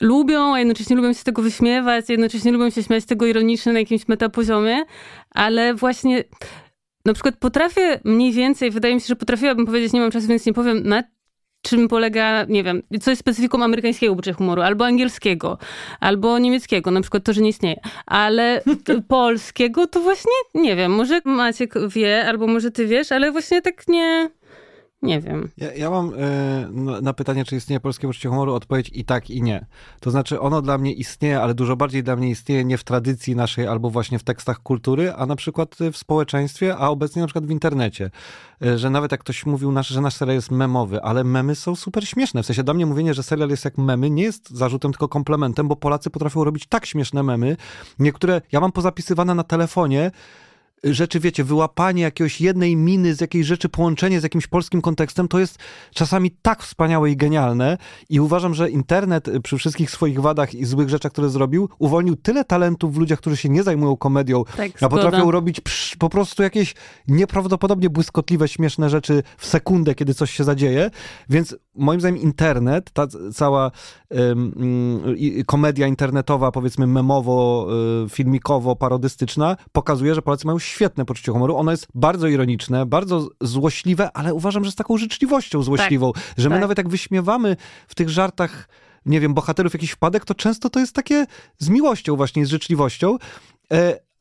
lubią, a jednocześnie lubią się tego wyśmiewać, jednocześnie lubią się śmiać z tego ironicznie na jakimś metapoziomie, ale właśnie na przykład potrafię mniej więcej, wydaje mi się, że potrafiłabym powiedzieć, nie mam czasu, więc nie powiem, na czym polega, nie wiem, co jest specyfiką amerykańskiego poczucia humoru, albo angielskiego, albo niemieckiego, na przykład to, że nie istnieje. Ale polskiego to właśnie nie wiem. Może Maciek wie, albo może ty wiesz, ale właśnie tak nie. Nie wiem. Ja, ja mam y, na pytanie, czy istnieje polskie poczucie humoru, odpowiedź i tak, i nie. To znaczy, ono dla mnie istnieje, ale dużo bardziej dla mnie istnieje nie w tradycji naszej albo właśnie w tekstach kultury, a na przykład w społeczeństwie, a obecnie na przykład w internecie. Y, że nawet jak ktoś mówił, nasz, że nasz serial jest memowy, ale memy są super śmieszne. W sensie dla mnie mówienie, że serial jest jak memy, nie jest zarzutem, tylko komplementem, bo Polacy potrafią robić tak śmieszne memy. Niektóre, ja mam pozapisywane na telefonie, rzeczy, wiecie, wyłapanie jakiejś jednej miny z jakiejś rzeczy, połączenie z jakimś polskim kontekstem, to jest czasami tak wspaniałe i genialne. I uważam, że internet y, przy wszystkich swoich wadach i złych rzeczach, które zrobił, uwolnił tyle talentów w ludziach, którzy się nie zajmują komedią, tak, a potrafią robić psz, po prostu jakieś nieprawdopodobnie błyskotliwe, śmieszne rzeczy w sekundę, kiedy coś się zadzieje, więc moim zdaniem internet, ta cała komedia internetowa, powiedzmy memowo, y, filmikowo, parodystyczna, pokazuje, że Polacy mają świetne poczucie humoru. Ono jest bardzo ironiczne, bardzo złośliwe, ale uważam, że z taką życzliwością złośliwą, tak, że my tak. nawet jak wyśmiewamy w tych żartach nie wiem, bohaterów jakiś wpadek, to często to jest takie z miłością właśnie, z życzliwością.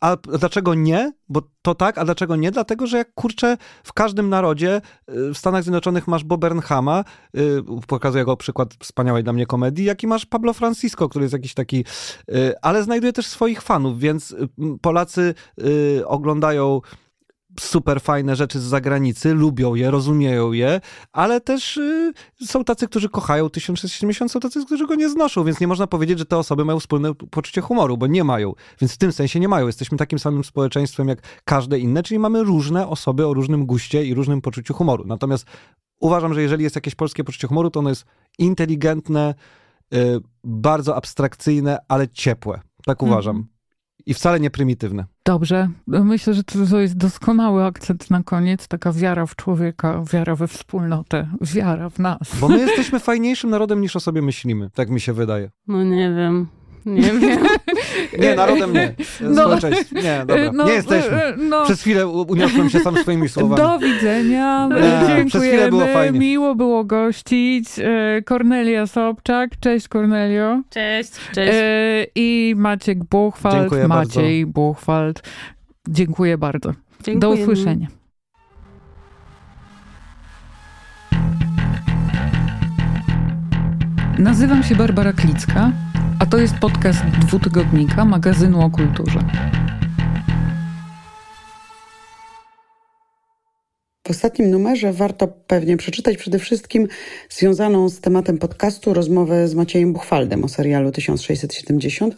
A dlaczego nie? Bo to tak, a dlaczego nie? Dlatego, że jak kurczę, w każdym narodzie, y, w Stanach Zjednoczonych masz Bobernhama, yy, pokazuję go przykład wspaniałej dla mnie komedii, jak i masz Pablo Francisco, który jest jakiś taki, yy, ale znajduje też swoich fanów, więc y, Polacy oglądają super fajne rzeczy z zagranicy, lubią je, rozumieją je, ale też y, są tacy, którzy kochają 1670, są tacy, którzy go nie znoszą, więc nie można powiedzieć, że te osoby mają wspólne poczucie humoru, bo nie mają. Więc w tym sensie nie mają. Jesteśmy takim samym społeczeństwem jak każde inne, czyli mamy różne osoby o różnym guście i różnym poczuciu humoru. Natomiast uważam, że jeżeli jest jakieś polskie poczucie humoru, to ono jest inteligentne, y, bardzo abstrakcyjne, ale ciepłe. Tak uważam. Mhm i wcale nie prymitywne. Dobrze. Myślę, że to jest doskonały akcent na koniec. Taka wiara w człowieka, wiara we wspólnotę, wiara w nas. Bo my jesteśmy fajniejszym narodem niż o sobie myślimy. Tak mi się wydaje. No nie wiem. Nie wiem. nie, narodem nie. No, nie, dobra. No, nie jesteśmy. E, no. Przez chwilę uniosłem się sam swoimi słowami. Do widzenia. E, e, nie, Dziękujemy. Było no, Miło było gościć. Kornelia Sobczak. Cześć Kornelio. Cześć. Cześć. I Maciek Buchwald. Dziękuję Maciej bardzo. Buchwald. Dziękuję bardzo. Dziękujemy. Do usłyszenia. Nazywam się Barbara Klicka a to jest podcast dwutygodnika magazynu o kulturze. W ostatnim numerze warto pewnie przeczytać przede wszystkim związaną z tematem podcastu rozmowę z Maciejem Buchwaldem o serialu 1670.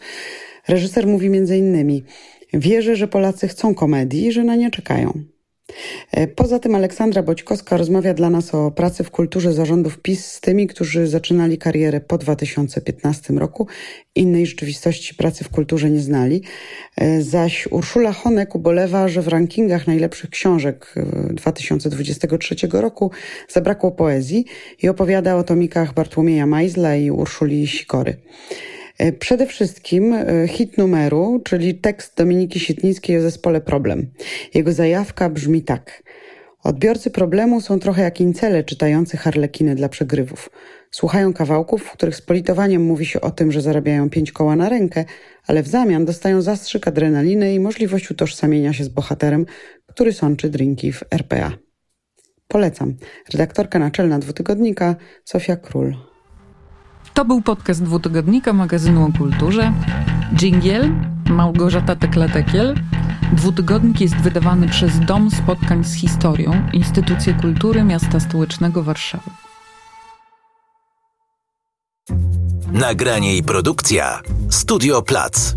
Reżyser mówi między innymi: Wierzę, że Polacy chcą komedii, że na nie czekają. E, poza tym Aleksandra Boćkowska rozmawia dla nas o pracy w kulturze zarządów PiS z tymi, którzy zaczynali karierę po 2015 roku, innej rzeczywistości pracy w kulturze nie znali. E, zaś Urszula Honek ubolewa, że w rankingach najlepszych książek 2023 roku zabrakło poezji i opowiada o tomikach Bartłomieja Majzla i Urszuli Sikory. E, przede wszystkim e, hit numeru, czyli tekst Dominiki Sitnickiej o zespole Problem. Jego zajawka brzmi tak. Odbiorcy problemu są trochę jak incele czytający harlekiny dla przegrywów. Słuchają kawałków, w których z politowaniem mówi się o tym, że zarabiają pięć koła na rękę, ale w zamian dostają zastrzyk adrenaliny i możliwość utożsamienia się z bohaterem, który sączy drinki w RPA. Polecam. Redaktorka naczelna dwutygodnika Sofia Król. To był podcast dwutygodnika magazynu o kulturze. Dżingiel, Małgorzata Tekla-Tekiel. Dwutygodnik jest wydawany przez Dom Spotkań z Historią, Instytucję Kultury Miasta Stołecznego Warszawy. Nagranie i produkcja Studio Plac.